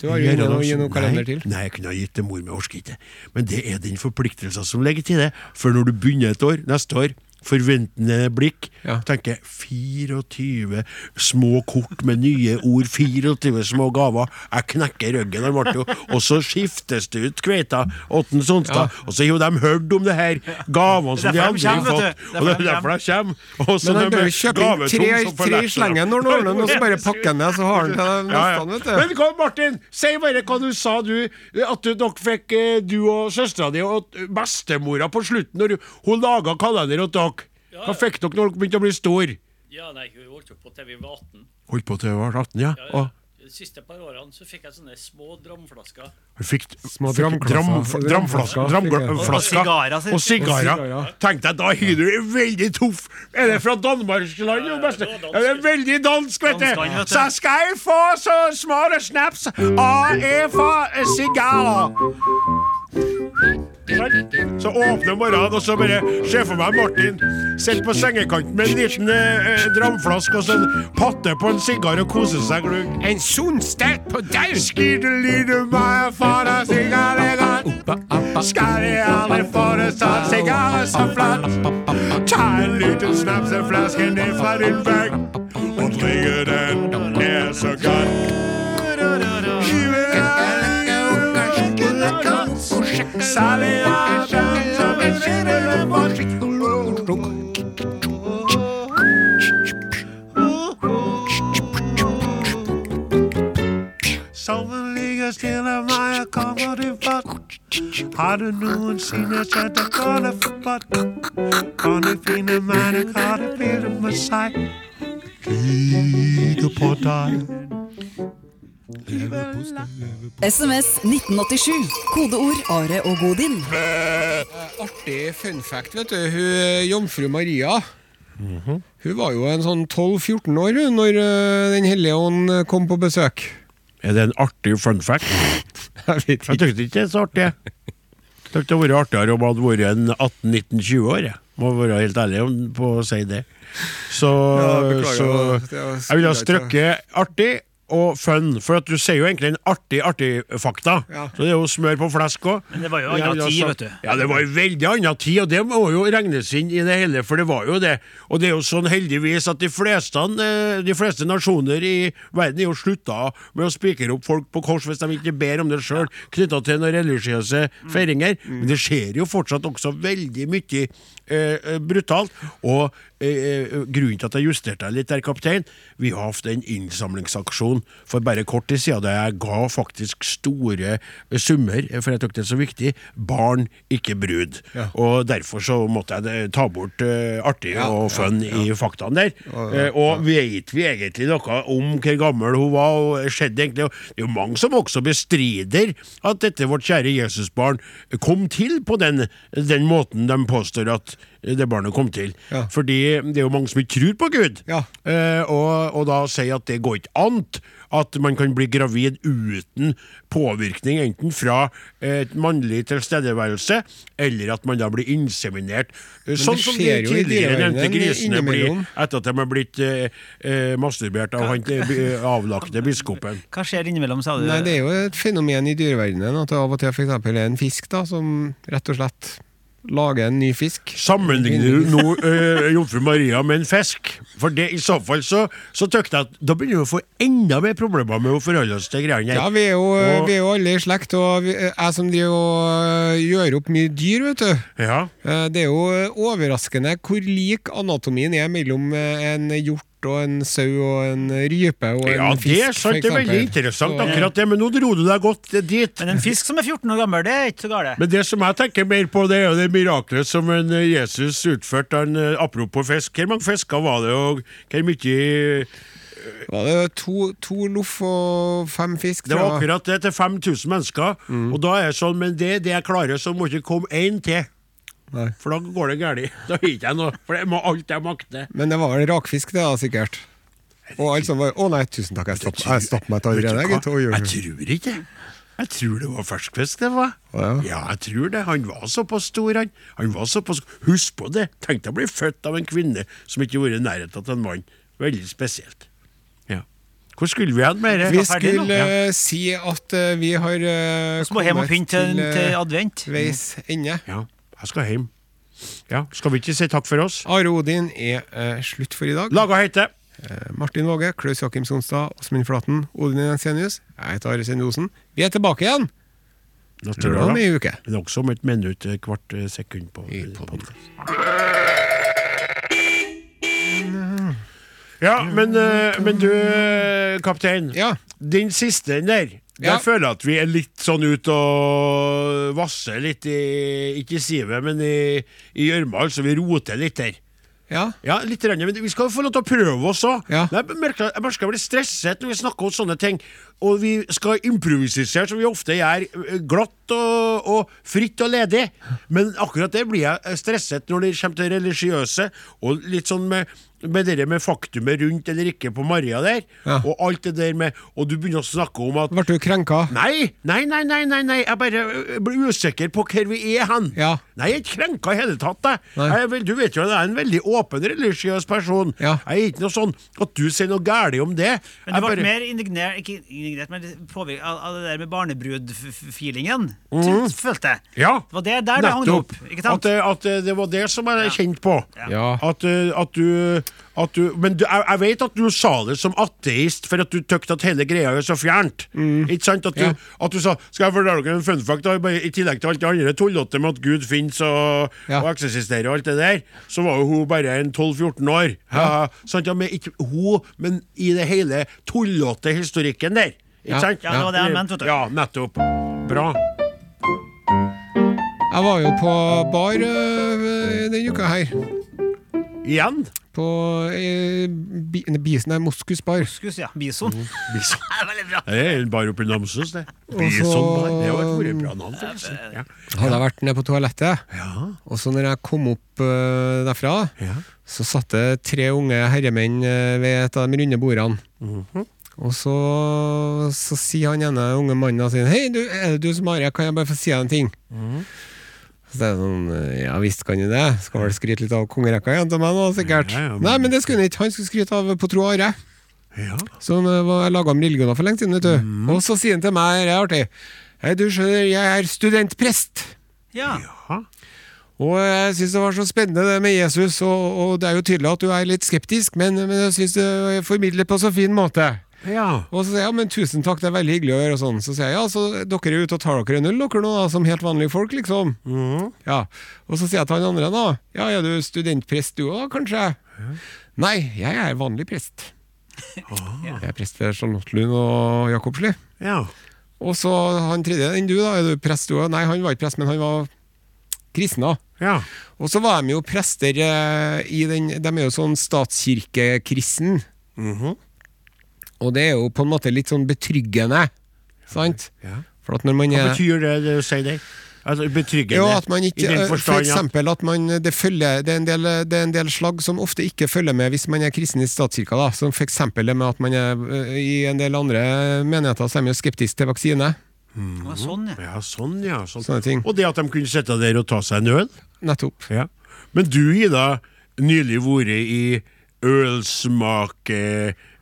Du har jo gjøre noe noen kalender til. Nei, jeg kunne ha gitt det mor, men jeg orker ikke. Men det er den forpliktelsen som ligger til det. For når du begynner et år, neste år, forventende blikk, Ja. tenker 24 små kort med nye ord, 24 små gaver. Jeg knekker ryggen. han ble jo- Og så skiftes det ut kveita, Åtten Sonstad, og så har jo de hørt om det her gavene som de andre har fått. Og det er Derfor de kommer. Og så Men han de bør kjøpe inn tre, tre slenger når han ordner og så bare pakke den ned, så har han til Ja, ja. neste, vet Men du. hva, Martin, si bare hva du sa, du. At du, dere fikk, eh, du og søstera di og bestemora på slutten, når hun laga kalender til dere. Hva fikk dere når dere begynte å bli store? Ja, nei, hun holdt jo på til vi var 18. Holdt på til vi var 18, ja. Ja, ja. De siste par årene så fikk jeg sånne små dramflasker. fikk Små fikk dram, dramflasker Dramflasker. Og sigarer, Tenk jeg, da har du det veldig tuff. Er det fra Danmarksland, Ja, det var. Ja, det er veldig dansk, vet du. Så skal jeg få så små snaps, og jeg får sigarer. Så åpner morgenen, og så bare se for meg Martin sitter på sengekanten med en liten eh, dramflaske og så en patte på en sigar og koser seg glugg. En sonstert på deg! Skidelidu meg fara å sigar alle sånn sigarer så flatt. Ta en liten snapseflaske ned fra din vegg og drikke den, det er så godt. Solen ligger stille, meg kommer til fatt. Har du noensinne sett en kålefot? Kan du finne meg en karepille med seg? Ligger på deg. SMS 1987. Kodeord Are og Godin. Artig fun fact, vet du. Hun, Jomfru Maria Hun var jo en sånn 12-14 år hun, når øh, Den hellige ånd kom på besøk. Er det en artig fun fact? Jeg vet Jeg ikke. ikke det er så artig. jeg. syns det hadde vært artigere om det hadde vært en 18-19-20 år. Jeg. Må være helt ærlig om, på å si det. Så, Ja, så det var- jeg ville ha strøkket artig og fun, for at du sier jo egentlig en artig, artig fakta. Ja. Så det er jo smør på flesk òg. Men det var jo annen tid, vet du. Ja, det var jo veldig anna tid, og det må jo regnes inn i det hele, for det var jo det. Og det er jo sånn heldigvis at de fleste, eh, de fleste nasjoner i verden er jo slutta med å spikre opp folk på kors hvis de ikke ber om det sjøl, knytta til noen religiøse feiringer. Men det skjer jo fortsatt også veldig mye eh, eh, brutalt. Og grunnen til at jeg justerte deg litt der, kaptein, vi har hatt en innsamlingsaksjon for bare kort tid siden der jeg ga faktisk store eh, summer, eh, for jeg tok det så viktig. Barn, ikke brud. Og derfor så måtte jeg eh, ta bort uh, artig og fun i faktaene der. Eh, og vet vi egentlig noe om hvor gammel hun var? og skjedde egentlig, Det er jo mange som også bestrider at dette vårt kjære Jesusbarn kom til på den, den måten de påstår at det barnet kom til. Ja. Fordi det er jo mange som ikke tror på Gud, Ja. eh, og, og da sier at det går ikke an at man kan bli gravid uten påvirkning enten fra et mannlig tilstedeværelse, eller at man da blir inseminert. Sånn som de tidligere nevnte grisene blir etter at de har blitt eh, eh, masturbert av han eh, avlagte biskopen. Hva skjer innimellom, sa du? Nei, Det er jo et fenomen i dyreverdenen at det av og til f.eks. er en fisk da, som rett og slett lager en ny fisk. Sammenligner du nå uh, jomfru Maria med en fisk? For det, i så fall så, så jeg at da begynner vi å få enda mer problemer med å forholde oss til greiene her. Ja, vi er jo, Og- vi er jo alle i slekt, og vi, jeg som driver og gjør opp mye dyr, vet du. Ja. Eh, Det er jo overraskende hvor lik anatomien er mellom eh, en hjort og en sau og en rype og en Ja, fisk. det er sant. Det er veldig interessant, akkurat det. Men nå dro du deg godt dit. Men en fisk som er 14 år gammel, det er ikke så gale. Men det som jeg tenker mer på, det er jo det miraklet som en eh, Jesus utførte. Han, eh, apropos fisk, hvor mange fisker var det, og hvor mye Var det to, to loff og fem fisk? Det var akkurat det til 5000 mennesker. Og da er det sånn, men det er det jeg klarer, så må ikke komme én til. Nei. For da går det galt. Da har ikke jeg noe. For det må alt jeg makter. Men det var en rakfisk, det da, sikkert. Og alle som var Å nei, tusen takk, jeg stopper stopp meg allerede. gitt, Jeg tror ikke. Jeg tror det var ferskfisk det var. Å, ja. Ja, jeg tror det. Han var såpass stor, han. Han var såpass Husk på det! Tenk deg å bli født av en kvinne som ikke har vært i nærheten av en mann. Veldig spesielt. Ja. Hvor skulle vi hen med det? Vi skulle ja. si at uh, vi har uh, Så må hjem og pynte til, til advent. veis ende. Ja, jeg skal hjem. Ja, Skal vi ikke si takk for oss? Are Odin er eh, slutt for i dag. Laga heite. Eh, Martin Våge, Klaus Jakim Sonstad, Åsmund Flaten, Odin Jensenius. Jeg heter Are Sendosen. Vi er tilbake igjen Lørdag om ei uke. Men også om et minutt, et kvart eh, sekund på I podkast. Ja, men, eh, men du, eh, kaptein. Ja. Den siste der, Ja. føler at vi er litt sånn ut og vasser litt i Ikke i sivet, men i i gjørma. Altså, vi roter litt der. Ja. Ja, litt, renne, men vi skal få lov til å prøve oss òg. Ja. Jeg jeg merker jeg blir stresset når vi snakker om sånne ting. Og vi skal improvisere, som vi ofte gjør, eh, glatt og, og fritt og ledig. Men akkurat det blir jeg stresset når det kommer til religiøse, og litt sånn med, med det med faktumet rundt eller ikke på Maria der. Ja. Og alt det der med Og du begynner å snakke om at Ble du krenka? Nei, nei, nei, nei, nei, nei. jeg bare blir usikker på hvor vi er hen. Ja. Nei, jeg er ikke krenka i hele tatt. Jeg. Jeg vel, du vet jo, at jeg er en veldig åpen religiøs person. Ja. Jeg er ikke noe sånn at du sier noe galt om det. Men Jeg du ble bare- mer indignert, ikke indignert, men påvirket av, det der med barnebrud-feelingen, mm. følte jeg. Ja, Det var det der det hang opp, ikke sant? At, det- at det- var det som jeg kjente på. Ja. At, uh, at du du, men du, jeg, jeg vet at du sa det som ateist for at du tykte at hele greia er så fjernt. Ikke sant? At du, Ja. at du sa Skal jeg fortelle dere en fun fact? da? I tillegg til alt det andre tullete med at Gud finnes og, Ja. og eksisterer og alt det der, så var jo hun bare en 12-14 år. Ja. sant? Ja, men ikke hun, men i det hele tullete historikken der. Ikke sant? Ja, det var det jeg mente, vet du. Ja, nettopp. Bra. Jeg var jo på bar øh, denne uka her. Igjen? På eh, bi, Bisen er Moskus bar. Moskus, ja. Bison. Bison. Det er veldig bra. Det er en bar oppe i Namsos, det. Bison bar. Det har vært et bra navn, forresten. Ja. Hadde jeg vært nede på toalettet, Ja. og så når jeg kom opp uh, derfra, Ja. så satt det tre unge herremenn øh, ved et av de runde bordene. Mhm. Og så, så sier han ene unge mannen sin Hei, du, er det du som Are? Kan jeg bare få si deg en ting? Mhm. Så det er sånn Ja visst kan du det. Skal vel skryte litt av kongerekka igjen til meg nå, sikkert. Ja, ja, men- Nei, men det skulle han ikke. Han skulle skryte av på tro Are. Ja. Som øh, var laga om religioner for lenge siden, vet du. Mm. Og så sier han til meg, det er artig Hei, du skjønner, jeg er studentprest. Ja. Ja. Og jeg syns det var så spennende det med Jesus, og, og det er jo tydelig at du er litt skeptisk, men, men jeg syns du formidler på så fin måte. Ja. Og så sier jeg ja, men tusen takk, det er veldig hyggelig å gjøre og sånn. Så sier jeg ja, så dere er ute og tar dere en øl, dere nå, da, som helt vanlige folk, liksom. Mm. Ja. Og så sier jeg til han andre, da, ja, er du studentprest du òg, kanskje? Nei, jeg er vanlig prest. Jeg er prest ved Charlottelund og Jakobsli. ja. Og så han tredje enn du, da, er du prest du òg? Nei, han var ikke prest, men han var kristna. ja. Og så var de jo prester eh, i den De er jo sånn statskirkekristen. Mhm. Og det er jo på en måte litt sånn betryggende, sant? Ja. For at når man Hva er betyr det du sier der? Altså, betryggende? jo, at man ikke, I den forstand, for eksempel at man, det, følger, det, er en del, det er en del slag som ofte ikke følger med hvis man er kristen i statskirka. Da. Som for eksempel det med at man er eh, i en del andre menigheter så er man jo skeptisk til vaksine. Mm. var Sånn, ja. Ja, sånn, ja. Sånn. Sånne ting. Og det at de kunne sitte der og ta seg en øl? Nettopp. Ja. Men du, Ida, nylig vært i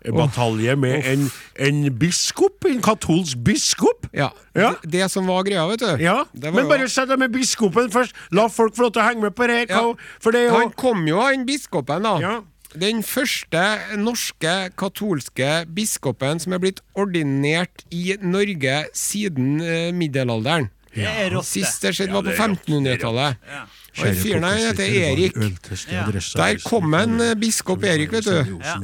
ølsmakebatalje med en, en biskop, en katolsk biskop. Ja. Ja. Det, det som var greia, vet du Ja, Men bare sett deg med biskopen først. La folk få lov til å henge med på det her. Ja. For det Han kom jo, han biskopen, da. Ja. Den første norske katolske biskopen som er blitt ordinert i Norge siden eh, middelalderen. Det er det. Sist det skjedde, Ja, var på det er rått, 1500-tallet. Ja. Han fyren her heter Erik. Der kom en eh, biskop Erik, vet du.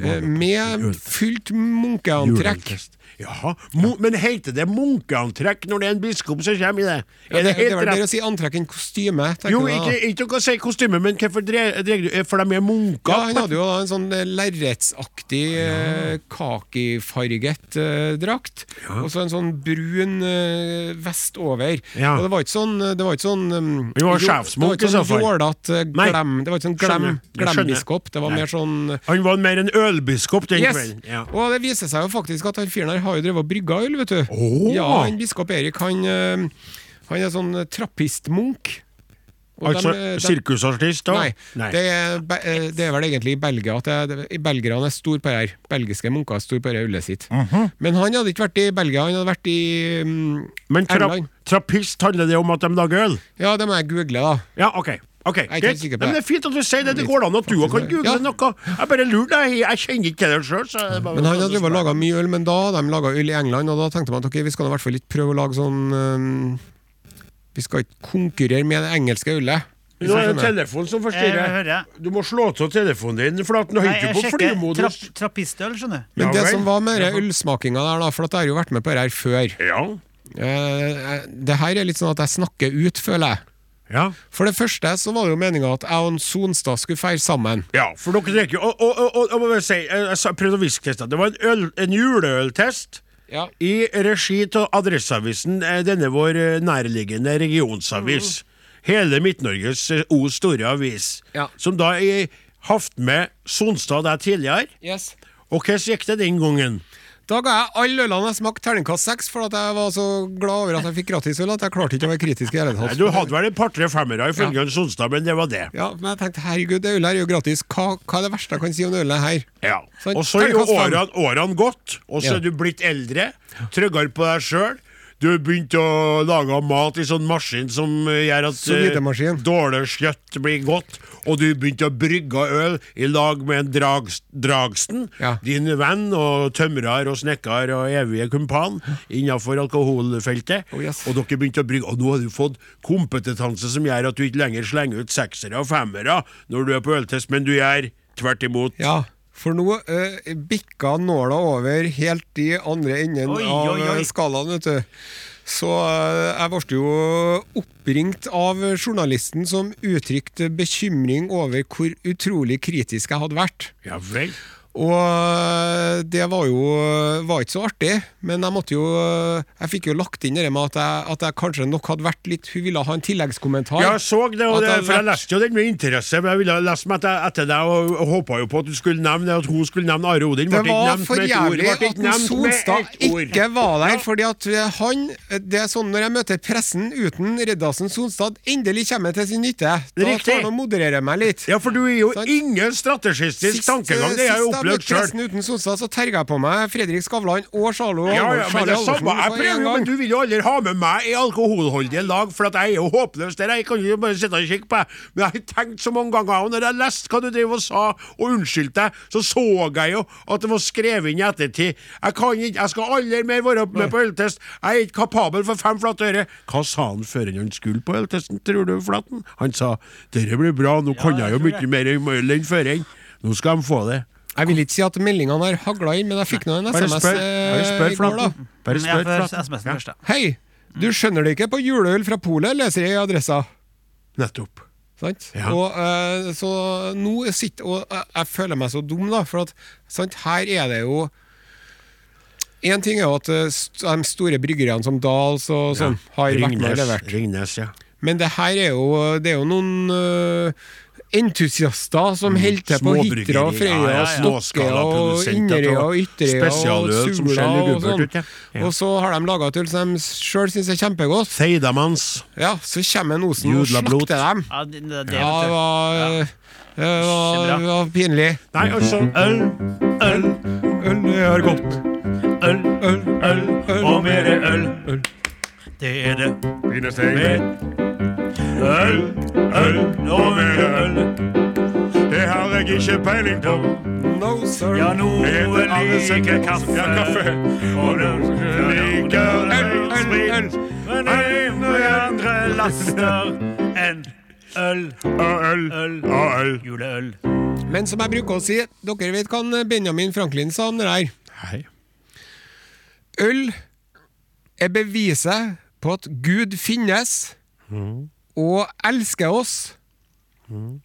eh, Med fullt munkeantrekk. Jaha, Mo Men heter det munkeantrekk når det er en biskop som kommer i det? Er det, det det helt vel bedre å si antrekk enn kostyme. Jo, ikke, ikke å si kostyme, men hvorfor dre- dreg du For de er munker? Ja, Han hadde jo en sånn eh, lerretsaktig eh, kakifarget eh, drakt. Og så en sånn brun eh, vest over. Ja. Og det var ikke sånn Det var ikke sånn um, var sjefsmunk i så ikke fall. sånn jålete glem Det var ikke sånn glem, glembiskop. Det var Nei. mer sånn Han var mer en ølbiskop den Yes! kvelden. Ja. Og det viser seg jo faktisk at han fyren her har jo drevet og brygga øl, vet du. Oh. Ja, han biskop Erik, han, eh, han er sånn trappistmunk. Altså eh, sirkusartist, da? Nei, Det, er, eh, det er vel egentlig i Belgia at belgierne er stor på det her. Belgiske munker er stor på det ullet sitt. Mhm. Men han hadde ikke vært i Belgia, han hadde vært i um, Men tra England. trappist handler det om at de lager øl? Ja, det må jeg google, da. Ja, OK. Ok, greit. Men det. er fint at du sier det. Det går an at du òg kan google Ja. noe. Jeg bare lurer deg. Jeg kjenner ikke til det sjøl. Men han hadde laga mye øl, men da hadde de laga øl i England, og da tenkte man at ok, vi skal i hvert fall ikke prøve å lage sånn um, Vi skal ikke konkurrere med det engelske ølet. Nå er det telefonen som forstyrrer. Du må slå av telefonen din, for at den Nei, jeg ikke på sjekker trapp, trappistøl, skjønner du. Men Ja det som var med den ølsmakinga der, da, for at jeg har jo vært med på det her før Ja. Uh, Det her er litt sånn at jeg snakker ut, føler jeg. Ja. For det første så var det jo meninga at jeg og Sonstad skulle feire sammen. ja, for dere drikker jo Og, og, og, og, jeg si, jeg, prøvde å hviske til. Det var en, øl, en juleøltest. Ja. I regi av Adresseavisen, eh, denne vår eh, nærliggende regionsavis. Hele Midt-Norges eh, O store avis. Ja. Som da er hatt med Sonstad der tidligere. Yes. Og hvordan gikk det den gangen? Da ga jeg alle ølene jeg smakte terningkast seks, for at jeg var så glad over at jeg fikk gratisøl at jeg klarte ikke å være kritisk i hele Nei, tatt. du hadde vel et par-tre femmere ifølge Ja. Sonstad, men det var det. Ja, men jeg tenkte herregud, det ølet her er jo gratis. Hva, hva er det verste jeg kan si om ølet her? Ja. så, Og så er jo årene, årene gått, og så Ja. er du blitt eldre, tryggere på deg sjøl. Du har begynt å lage mat i sånn maskin som eh, gjør at Sous dårlig kjøtt blir godt. Og du begynte å brygge øl i lag med en drag, Dragsten, Ja. din venn og tømrer og snekker og evige kumpan innenfor alkoholfeltet. Oh, yes. Og dere begynte å brygge, og nå har du fått kompetanse som gjør at du ikke lenger slenger ut seksere og femmere når du er på øltest, men du gjør tvert imot. Ja, for nå uh, bikka nåla over helt i andre enden Oi, av oi, oi. eh, skalaen, vet du. Så eh, jeg ble jo oppringt av journalisten som uttrykte bekymring over hvor utrolig kritisk jeg hadde vært. Ja vel. Og øh, det var jo øh, var ikke så artig, men jeg måtte jo øh, Jeg fikk jo lagt inn det med at jeg, at jeg kanskje nok hadde vært litt Hun ville ha en tilleggskommentar. Ja, jeg så det, og det, jeg for jeg leste jo den med interesse. Men jeg ville lese meg etter, etter deg og, og håpa jo på at du skulle nevne at hun skulle nevne Are Odin. Det var for jævlig at Sonstad ikke var der, fordi at han Det er sånn når jeg møter pressen uten Reddasen Sonstad, endelig kommer til sin nytte. Da Riktig. tar han og modererer meg litt. Ja, for du er jo Sant. ingen strategistisk tankegang. Det har jeg sist pressen uten Sonstad, så terga jeg på meg Fredrik Skavlan og Charlo Ja, ja, men det samme. Jeg prøver jo, men du vil jo aldri ha med meg i alkoholholdige lag, for at jeg er jo håpløs der. Jeg kan jo bare sitte og kikke på deg. Men jeg har tenkt så mange ganger, og når jeg leste hva du drev og sa, og unnskyldte deg, så så jeg jo at det var skrevet inn i ettertid. Jeg kan ikke, jeg skal aldri mer være med på øltest. Jeg er ikke kapabel for fem flate øre. Hva sa han før han skulle på øltesten, tror du, Flaten? Han sa dette blir bra, nå kan jeg jo mye mer enn før. enn. Nå skal de få det. Jeg vil ikke si at meldingene har hagla inn, men jeg fikk nå en Bare SMS spør, eh, bare spør i går, da. Flaten. Bare Jeg spør får Flaten. SMS-en først, da. Hei, du skjønner det ikke på juleøl fra Polet, leser jeg i adressa. Nettopp. Sant? Ja. Og eh, så nå sitter Og jeg, jeg føler meg så dum, da, for at sant, her er det jo Én ting er jo at eh, st- de store bryggeriene som Dals og sånn har vært med og Ringnes, levert. Ringnes, ja. Men det her er jo, det er jo noen eh, entusiaster som holder til på. Hitra og Frøya Ja, ja, ja. og Stokke og Inderøya og Ytterøya og Sula og sånn. ja. Ja. Og så har de laga et øl som de sjøl syns er kjempegodt. Feidamans. Ja, så kommer en Osen og slakter dem. Ja, det, det, det, Ja, det var, det var, det var pinlig. Nei, altså Øl, øl, Øl er godt. øl, Øl, øl, øl. og mer øl. Det er det. Mer øl, øl nå er det øl. Det har jeg ikke peiling på. No, sir. Ja, noen liker kaffe, Ja, kaffe. og noen liker ølsprit. Men ingen andre laster enn øl, Og øl. øl, Og øl. juleøl. Men som jeg bruker å si, dere vet hva Benjamin Franklin sa om det der. Hei. Øl er beviset på at Gud finnes og elsker oss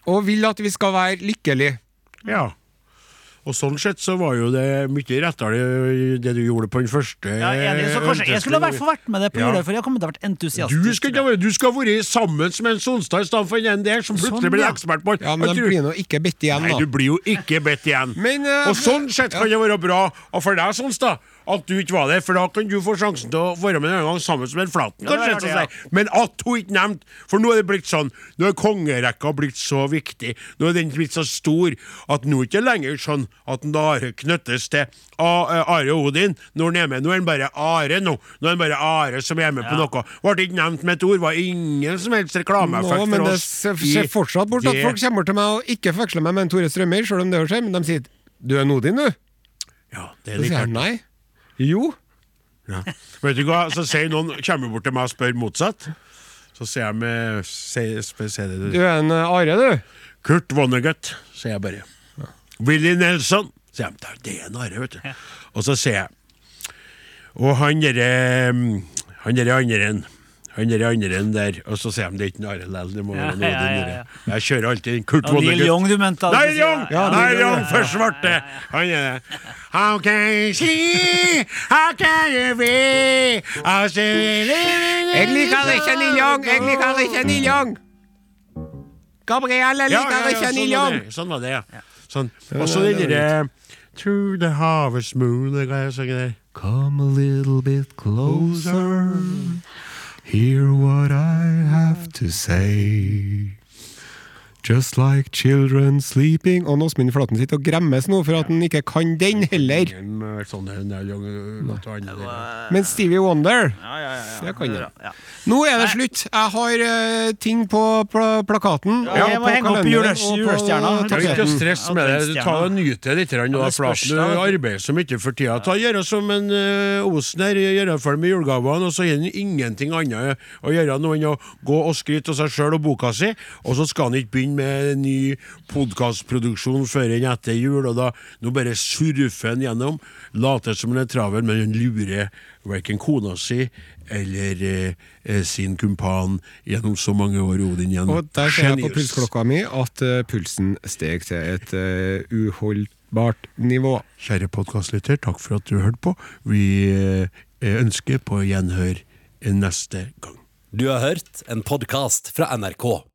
og vil at vi skal være lykkelige. Ja. Og sånn sett så var jo det mye rettere det du gjorde på den første Ja, enig, så kanskje Jeg skulle i hvert fall vært med det på Ja. for jeg har kommet til å vært entusiastisk. Du skulle ha vært Du skal ha vært sammen med en Sonstad i stedet for en der som plutselig Sånn, blir ekspert på Ja, men du blir nå ikke bedt igjen, da. Nei, du blir jo ikke bedt igjen. Men, uh, og sånn sett kan det være bra og for deg, Sonstad, at du ikke var der, for da kan du få sjansen til å være med en gang sammen med en Flaten, Ja, kanskje. det, ja. Men at hun ikke nevnte For nå er det blitt sånn Nå er kongerekka blitt så viktig, nå er den blitt så stor, at nå er det ikke lenger sånn at Nare Are knyttes til eh, Are Odin når han er med. Nå er han bare Are nå. Nå er han bare Are som er med på noe. Ble ikke nevnt med et ord, var ingen som helst reklameeffekt men for oss. ser det ser fortsatt bort at folk kommer til meg og ikke forveksler meg med en Tore Strømmer, selv om det skjer, men de sier 'du er Nodin, du'. Ja, det er litt nei. Jo. Ja. Vet du hva, så sier noen kommer bort til meg og spør motsatt. Så sier jeg med sier, sier det, Du er en eh, Are, du. Kurt Vonnegut, sier jeg bare. Willy Nelson, sier jeg. "Da, Det er en Are, vet du. Og så sier jeg Og han derre mm, Han derre andre en. Han der andre enn der. Og så sier de det er ikke Are likevel. Det må være noe ja, ja, ja, ja, Jeg kjører alltid en Kurt Vonnegut. Neil Young du mente? Neil Young! Ja, Neil Neil Young for svarte! Han er det. How can you see? How can you be? Jeg liker ikke Neil Young! Jeg liker ikke Neil Young! Gabriel, jeg Ja, liker ikke sånn Neil Young! Sånn var det, ja. Sånn. Og så den derre Through the harvest moon der. Come a little bit closer. Hear what I have to say. Just like children sleeping Og nå Åsmund Flaten sitter og gremmes nå for at han ikke kan den heller. Eh, Sånn eh. Men Stevie Wonder Ja, ja, ja, ja. Det kan han. Nå er det slutt. Jeg har eh, ting på pla plakaten. Ja, jeg må henge opp julestjerna. Ta ikke tapeten. stress med det. Ta og Nyt det litt. nå, Flaten. Du arbeider så mye for tida. Ta Gjøre som en uh, Osen her, gjør ferdig med julegavene, og så er han ingenting annet å gjøre nå enn å gå og skryte av seg sjøl og boka si, og så skal han ikke begynne med en ny podkastproduksjon før enn etter jul, og da nå bare surfer han gjennom. Later som han er travel, men han lurer verken kona si eller eh, eh, sin kumpan gjennom så mange år Odin igjen. Og der ser jeg på pulsklokka mi at uh, pulsen steg til et uh, uholdbart nivå. Kjære podkastlytter, takk for at du hørte på. Vi uh, ønsker på gjenhør neste gang. Du har hørt en podkast fra NRK.